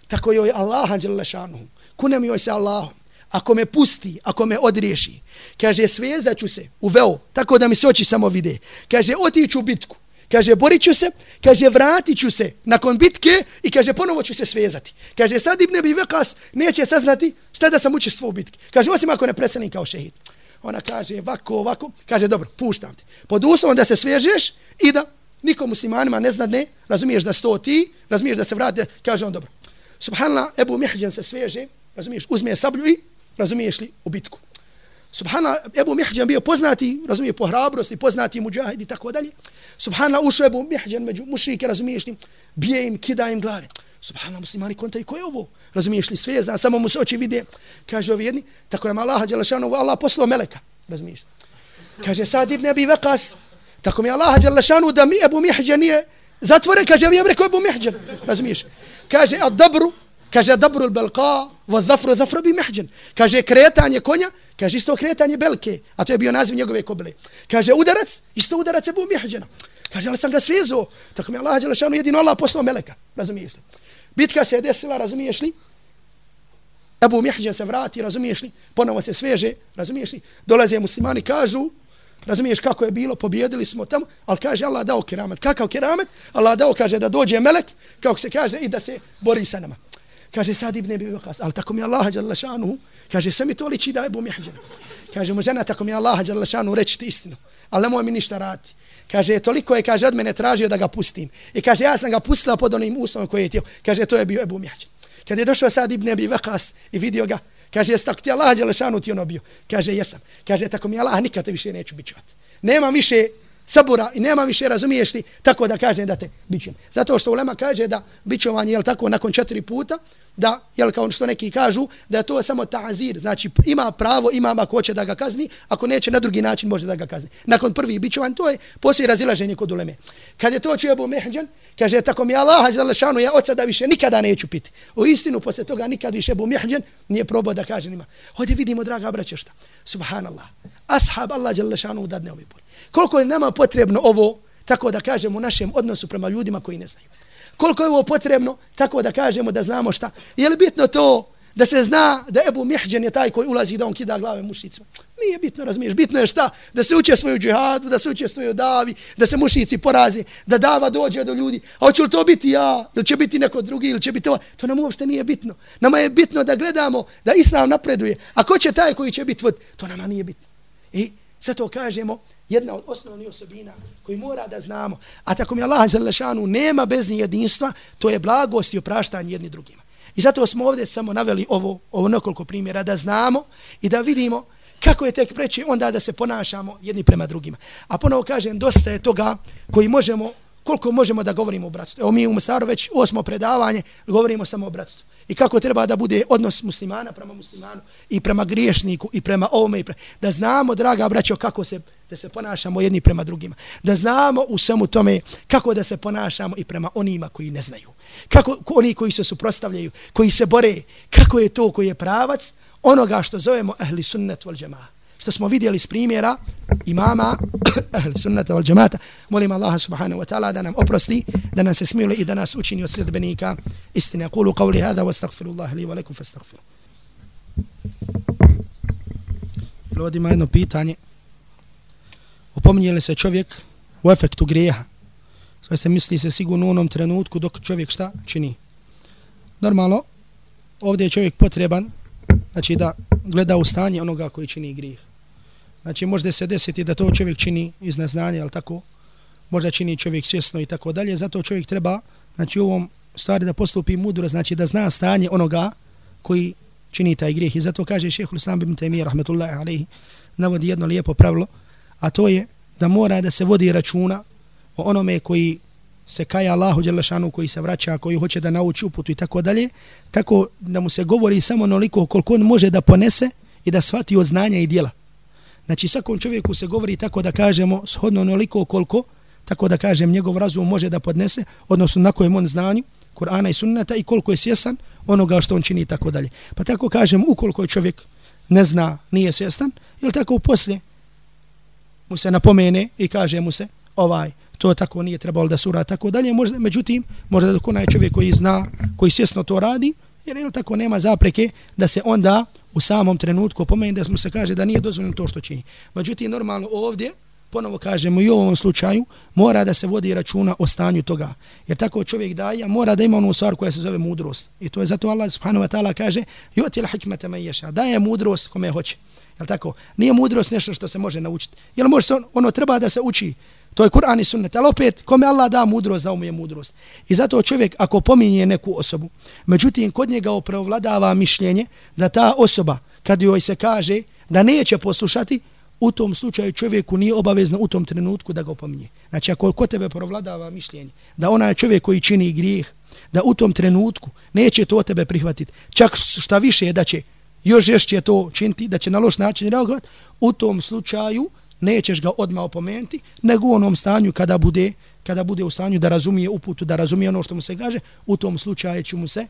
tako joj Allah, anđele šanuhu, kunem joj se Allahom, ako me pusti, ako me odriješi, kaže, svezat ću se u veo, tako da mi se oči samo vide, kaže, otiću bitku, Kaže, borit ću se, kaže, vratit ću se nakon bitke i kaže, ponovo ću se svezati. Kaže, sad Ibn Abi Vekas neće saznati šta da sam učestvo u bitki. Kaže, osim ako ne preselim kao šehid. Ona kaže, ovako, ovako, kaže, dobro, puštam te. Pod uslovom da se svežeš i da nikom muslimanima ne zna ne, razumiješ da sto ti, razumiješ da se vrati, kaže on, dobro. Subhanallah, Ebu Mihđan se sveže, razumiješ, uzme sablju i, razumiješ li, u bitku. Subhana, Ebu Mihđan bio poznati, razumije, po hrabrosti, poznati muđahid i tako dalje. Subhana, ušao Ebu Mihđan među mušrike, razumiješ li, bije im, kida im glave. Subhana, muslimani, konta i ko je ovo? Razumiješ li, sve zna, samo mu se oči vide. Kaže ovi jedni, tako nam Allah, Đelešanovu, Allah poslao meleka. Razumiješ? Kaže, sad ibn Abi Vekas, tako mi Allah, Đelešanovu, da mi Ebu Mihđan nije zatvore, kaže, ja rekao Ebu Mihđan. Razumiješ? Kaže, a dobru, kaže, dabrul belka, vo zafru, zafru bi mehđen. Kaže, kretanje konja, Kaže, isto kretanje belke, a to je bio naziv njegove kobile. Kaže, udarac, isto udarac je bu mihđena. Kaže, ali sam ga svezo. Tako mi Allah Đelešanu jedino Allah poslao meleka. Razumiješ li? Bitka se je desila, razumiješ li? Ebu Mihđan se vrati, razumiješ li? Ponovo se sveže, razumiješ li? Dolaze muslimani, kažu, razumiješ kako je bilo, pobjedili smo tamo, ali kaže Allah dao keramet. Kakav keramet? Allah dao, kaže, da dođe melek, kako se kaže, i da se bori sa nama. Kaže, sad ibn Ebi Vakas, ali tako mi Allah Đelešanu, Kaže, sve mi to liči da je bom mihđana. Kaže mu žena, tako mi Allah Đalešanu reći ti istinu. Ali nemoj mi ništa raditi. Kaže, toliko je, kaže, od mene tražio da ga pustim. I kaže, ja sam ga pustila pod onim uslovom koji je tijel. Kaže, to je bio Ebu Mjađan. Kad je došao sad Ibn Ebi Vakas i vidio ga, kaže, jes tako ti Allah Đelešanu ti ono bio. Kaže, jesam. Kaže, tako mi Allah nikad te više neću bićovati. Nema više sabura i nema više razumiješ ti tako da kaže da te bićem. Zato što ulema kaže da bićovanje je tako nakon četiri puta, da, jel kao što neki kažu, da je to samo ta'azir, znači ima pravo, ima ako hoće da ga kazni, ako neće na drugi način može da ga kazni. Nakon prvi bićovan, to je poslije razilaženje kod uleme. Kad je to čuo Ebu Mehđan, kaže, tako mi Allah, šanu, ja od sada više nikada neću piti. U istinu, poslije toga nikad više Ebu Mehđan nije probao da kaže nima. Ovdje vidimo, draga braća, šta? Subhanallah. Ashab Allah, žele šanu, dadne ovi bol. Koliko je nama potrebno ovo, tako da kažemo, u našem odnosu prema ljudima koji ne znaju koliko je ovo potrebno, tako da kažemo da znamo šta. Je li bitno to da se zna da Ebu Mihđen je taj koji ulazi da on kida glave mušicima? Nije bitno, razumiješ. Bitno je šta? Da se uče svoju džihadu, da se uče svoju davi, da se mušici porazi, da dava dođe do ljudi. A hoće li to biti ja? Ili će biti neko drugi? Ili će biti to? To nam uopšte nije bitno. Nama je bitno da gledamo da Islam napreduje. A ko će taj koji će biti vod? To nama nije bitno. I zato kažemo, jedna od osnovnih osobina koji mora da znamo. A tako mi Allah Đalešanu nema bez jedinstva, to je blagost i opraštanje jedni drugima. I zato smo ovdje samo naveli ovo, ovo nekoliko primjera da znamo i da vidimo kako je tek preći onda da se ponašamo jedni prema drugima. A ponovo kažem, dosta je toga koji možemo, koliko možemo da govorimo o bratstvu. Evo mi u Mostaru već osmo predavanje govorimo samo o bratstvu i kako treba da bude odnos muslimana prema muslimanu i prema griješniku i prema ovome i pre... da znamo draga braćo kako se da se ponašamo jedni prema drugima. Da znamo u svemu tome kako da se ponašamo i prema onima koji ne znaju. Kako oni koji se suprotstavljaju koji se bore. Kako je to koji je pravac onoga što zovemo ahli sunnet wal jamaa što smo vidjeli s primjera imama ahli sunnata wal džemata. Molim Allah subhanahu wa ta'ala da nam oprosti, da nas se smiluje i da nas učini od sljedbenika istine. Kulu qavli hada wa astaghfirullah li wa lakum fa astaghfiru. Ima jedno pitanje. Opominje li se čovjek u efektu grijeha? Sve se misli se sigurno u onom trenutku dok čovjek šta čini. Normalno, ovdje je čovjek potreban znači da gleda u stanje onoga koji čini grijeh. Znači možda se desiti da to čovjek čini iz neznanja, ali tako, možda čini čovjek svjesno i tako dalje, zato čovjek treba, znači u ovom stvari da postupi mudro, znači da zna stanje onoga koji čini taj grijeh. I zato kaže šehhul islam ibn Taymiyyah, rahmetullahi alaihi, navodi jedno lijepo pravilo, a to je da mora da se vodi računa o onome koji se kaja Allahu Đelešanu, koji se vraća, koji hoće da nauči uputu i tako dalje, tako da mu se govori samo onoliko koliko on može da ponese i da shvati od znanja i dijela. Znači svakom čovjeku se govori tako da kažemo shodno onoliko koliko, tako da kažem njegov razum može da podnese, odnosno na kojem on znanju, Kur'ana i sunnata i koliko je svjestan onoga što on čini i tako dalje. Pa tako kažem ukoliko je čovjek ne zna, nije svjestan, ili tako poslije mu se napomene i kaže mu se ovaj, to tako nije trebalo da sura tako dalje, možda, međutim, možda dok onaj čovjek koji zna, koji svjesno to radi, jer ili tako nema zapreke da se onda u samom trenutku pomeni da smo se kaže da nije dozvoljeno to što čini. Međutim, normalno ovdje, ponovo kažemo i u ovom slučaju, mora da se vodi računa o stanju toga. Jer tako čovjek daje, mora da ima onu stvar koja se zove mudrost. I to je zato Allah subhanahu wa ta'ala kaže, joti la me man yasha, daje mudrost kome hoće. Jel tako? Nije mudrost nešto što se može naučiti. Jel može se on, ono treba da se uči. To je Kur'an i sunnet. Ali opet, kome Allah da mudrost, da mu je mudrost. I zato čovjek, ako pominje neku osobu, međutim, kod njega opravladava mišljenje da ta osoba, kad joj se kaže da neće poslušati, u tom slučaju čovjeku nije obavezno u tom trenutku da ga opominje. Znači, ako kod tebe provladava mišljenje da onaj čovjek koji čini grijeh, da u tom trenutku neće to tebe prihvatiti, čak šta više je da će još žešće to činiti, da će na loš način reagovati, u tom slučaju nećeš ga odmah opomenuti, nego u onom stanju kada bude, kada bude u stanju da razumije uputu, da razumije ono što mu se kaže, u tom slučaju će mu se,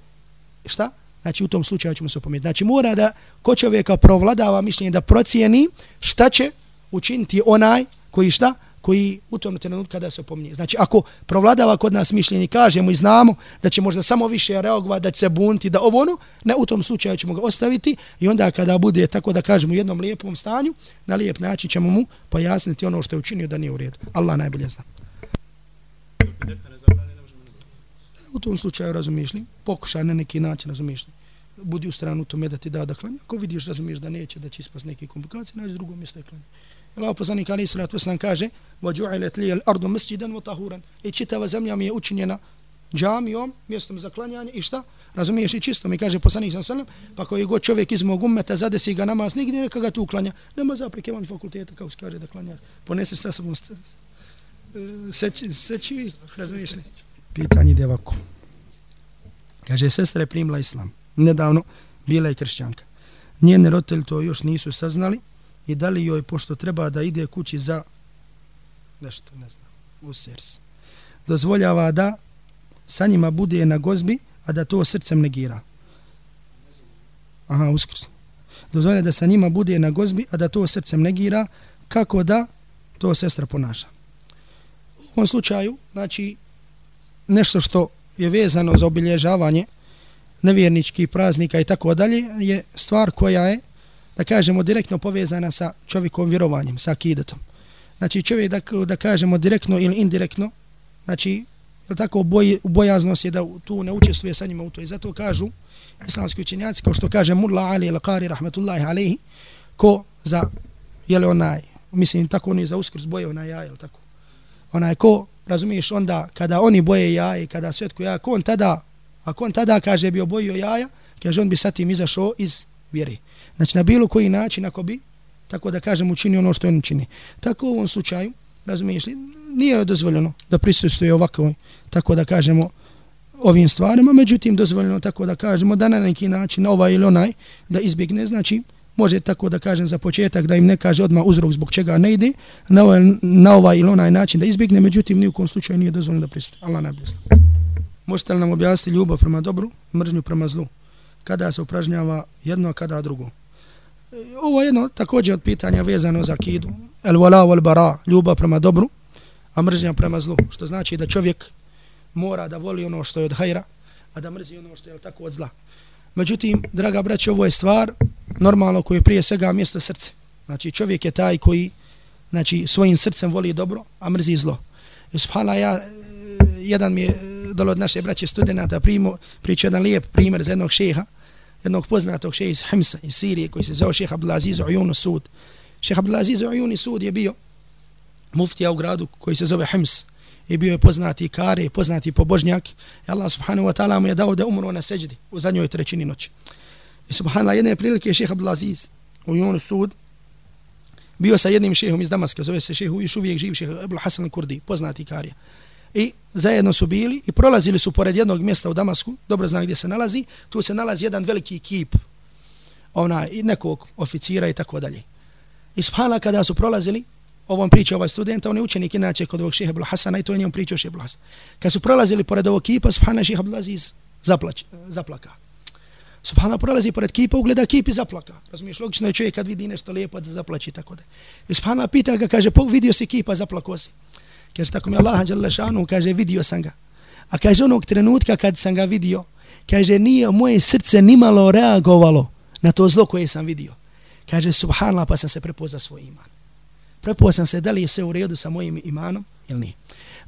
šta? Znači u tom slučaju ćemo se opomenuti. Znači mora da ko čovjeka provladava mišljenje da procijeni šta će učiniti onaj koji šta? Koji u tom trenutku kada se opominje. Znači, ako provladava kod nas mišljenje, kažemo i znamo da će možda samo više reagovati, da će se bunti, da ovo ono, ne, u tom slučaju ćemo ga ostaviti i onda kada bude, tako da kažemo, u jednom lijepom stanju, na lijep način ćemo mu pojasniti ono što je učinio da nije u redu. Allah najbolje zna. U tom slučaju razumišli, pokušaj na neki način razumišli. Budi u stranu tome da ti da da klanja. Ako vidiš, razumiješ da neće, da će ispast neke komplikacije, nađi drugo mjesto da klanja. Allah poslanik ali salatu wasalam kaže وَجُعِلَتْ لِيَ الْأَرْضُ مَسْجِدًا وَطَهُورًا I čitava zemlja mi je učinjena džamijom, mjestom za klanjanje i šta? Razumiješ i čisto mi kaže poslanik sallallahu alejhi ve sellem, pa koji god čovjek iz mog ummeta zadesi ga namaz nigdje neka ga tu uklanja. Nema zapreke van fakulteta kao se kaže da klanja. Ponese sa sobom seći, seći, razumiješ li? Pitanje ide ovako. Kaže, sestra je primila islam. Nedavno bila je kršćanka. Njene roditelji to još nisu saznali, i da li joj, pošto treba da ide kući za nešto, ne znam, u sers, dozvoljava da sa njima bude na gozbi, a da to srcem negira. Aha, uskrs. Dozvoljava da sa njima bude na gozbi, a da to srcem negira, kako da to sestra ponaša. U ovom slučaju, znači, nešto što je vezano za obilježavanje nevjerničkih praznika i tako dalje, je stvar koja je da kažemo direktno povezana sa čovjekom vjerovanjem, sa akidetom. Znači čovjek da, da kažemo direktno ili indirektno, znači je tako boj, bojaznost je da tu ne učestvuje sa njima u to. I zato kažu islamski učenjaci, kao što kaže Mulla Ali al-Qari, rahmetullahi alaihi, ko za, je li onaj, mislim tako oni za uskrs boje onaj jaje, ili tako. Onaj ko, razumiješ, onda kada oni boje jaje, kada svetku jaja, ko on tada, ako on tada kaže bio bojio jaja, kaže on bi sa tim izašao iz vjeri. Znači na bilo koji način ako bi tako da kažem, učini ono što on čini. Tako u ovom slučaju, razumiješ li, nije dozvoljeno da prisustuje ovako, tako da kažemo, ovim stvarima, međutim, dozvoljeno tako da kažemo da na neki način ovaj ili onaj da izbjegne, znači, može tako da kažem za početak da im ne kaže odmah uzrok zbog čega ne ide, na ovaj, na ovaj ili onaj način da izbjegne, međutim, ni u kom slučaju nije dozvoljeno da prisustuje. Allah najbolje Možete li nam objasniti ljubav prema dobru, mržnju prema zlu? Kada se upražnjava jedno, a kada drugo? Ovo je jedno također od pitanja vezano za akidu. El wala wal bara, ljubav prema dobru, a mržnja prema zlu. Što znači da čovjek mora da voli ono što je od hajra, a da mrzi ono što je tako od zla. Međutim, draga braće, ovo je stvar normalno koje prije svega mjesto srce. Znači čovjek je taj koji znači, svojim srcem voli dobro, a mrzi zlo. E, I subhala ja, e, jedan mi je dolo od naše braće studenta primo, pričao jedan lijep primjer za jednog šeha, jednog poznatog šeha iz Himsa, iz Sirije, koji se zao šeha Abdelaziz Ujunu Sud. Šeha Abdelaziz Ujunu Sud je bio muftija u gradu koji se zove Hims i bio je poznati kare, poznati pobožnjak. I Allah subhanahu wa ta'ala mu je dao da umro na seđdi u zadnjoj trećini noći. I subhanallah, jedne prilike je šeha Abdelaziz Ujunu Sud bio sa jednim šehom iz Damaska, zove se šehu, još uvijek živ šeha Ebul Hasan Kurdi, poznati karija i zajedno su bili i prolazili su pored jednog mjesta u Damasku, dobro zna gdje se nalazi, tu se nalazi jedan veliki kip ona, i nekog oficira i tako dalje. I spala kada su prolazili, ovom priča ovaj student, on je učenik inače kod ovog šeha Abdul Hasana i to je njom pričao šeha Abdul Hasan. Kad su prolazili pored ovog kipa, subhana šeha Abdul Aziz zaplać, zaplaka. Subhana prolazi pored kipa, ugleda kip i zaplaka. Razumiješ, logično je čovjek kad vidi nešto lijepo da zaplaći i tako da. I subhana pita ga, kaže, vidio si kipa, zaplako si. Kaže, tako mi Allah, Đalla šanu, kaže, vidio sam ga. A kaže, onog trenutka kad sam ga vidio, kaže, nije moje srce nimalo reagovalo na to zlo koje sam vidio. Kaže, subhanallah, pa sam se prepoznao svoj iman. Prepoznao sam se da li je sve u redu sa mojim imanom ili nije.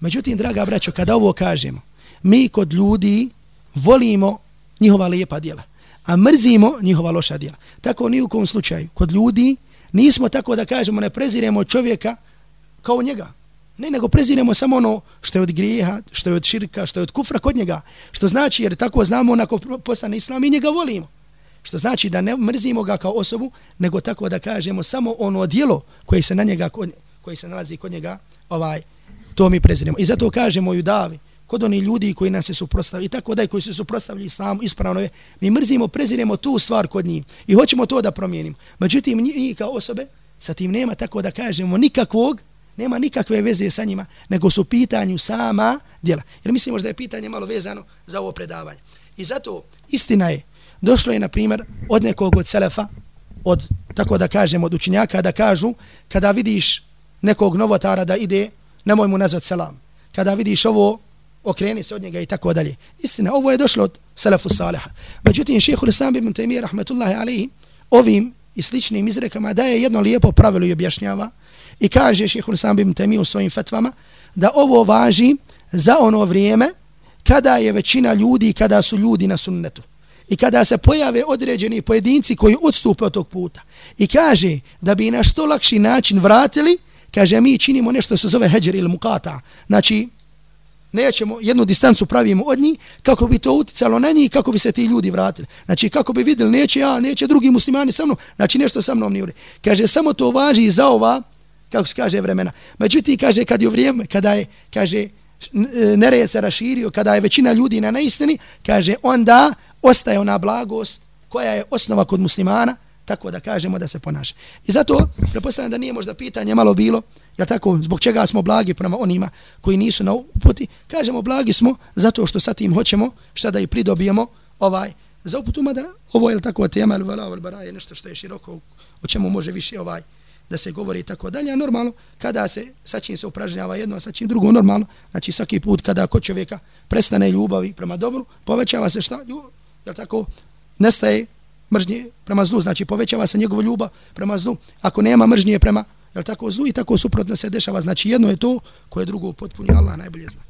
Međutim, draga braćo, kada ovo kažemo, mi kod ljudi volimo njihova lijepa djela, a mrzimo njihova loša djela. Tako ni u kom slučaju. Kod ljudi nismo tako da kažemo, ne preziremo čovjeka kao njega. Ne, nego preziremo samo ono što je od grijeha, što je od širka, što je od kufra kod njega. Što znači, jer tako znamo onako postane islam i njega volimo. Što znači da ne mrzimo ga kao osobu, nego tako da kažemo samo ono dijelo koje se na njega, koji se nalazi kod njega, ovaj, to mi preziremo. I zato kažemo i davi, kod oni ljudi koji nas se suprostavljaju i tako da koji se suprostavljaju islamu, ispravno je, mi mrzimo, preziremo tu stvar kod njih i hoćemo to da promijenimo. Međutim, njih kao osobe, sa tim nema tako da kažemo nikakvog nema nikakve veze sa njima, nego su pitanju sama djela. Jer mislimo da je pitanje malo vezano za ovo predavanje. I zato istina je, došlo je na primjer od nekog od selefa, od, tako da kažem, od učinjaka da kažu, kada vidiš nekog novotara da ide, nemoj mu nazvat selam. Kada vidiš ovo, okreni se od njega i tako dalje. Istina, ovo je došlo od selefu saliha. Međutim, šeho Lisam ibn Taymiyyah, rahmetullahi alihi, ovim i sličnim izrekama daje jedno lijepo pravilo i objašnjava, kaže šehhul sam ibn Temi u svojim fetvama da ovo važi za ono vrijeme kada je većina ljudi, kada su ljudi na sunnetu. I kada se pojave određeni pojedinci koji odstupe od tog puta. I kaže da bi na što lakši način vratili, kaže mi činimo nešto se zove heđer ili mukata. Znači, nećemo, jednu distancu pravimo od njih, kako bi to uticalo na njih, kako bi se ti ljudi vratili. Znači, kako bi vidjeli, neće ja, neće drugi muslimani sa mnom, znači nešto sa mnom nije. Kaže, samo to važi za ova, kako se kaže vremena. Međutim, kaže, kad je vrijeme, kada je, kaže, e, nered se raširio, kada je većina ljudi na neistini, kaže, onda ostaje ona blagost koja je osnova kod muslimana, tako da kažemo da se ponaša. I zato, prepostavljam da nije možda pitanje malo bilo, ja tako, zbog čega smo blagi prema onima koji nisu na uputi, kažemo blagi smo zato što sa tim hoćemo, šta da i pridobijemo ovaj, za uputu, mada ovo je tako tema, ali vala, je nešto što je široko, o čemu može više ovaj, da se govori tako dalje, a normalno kada se sa čim se upražnjava jedno, a sa čim drugo normalno, znači svaki put kada kod čovjeka prestane ljubavi prema dobru, povećava se šta? Ljubav, jel tako? Nestaje mržnje prema zlu, znači povećava se njegova ljubav prema zlu, ako nema mržnje prema jel tako zlu i tako suprotno se dešava, znači jedno je to koje drugo potpunje Allah najbolje zna.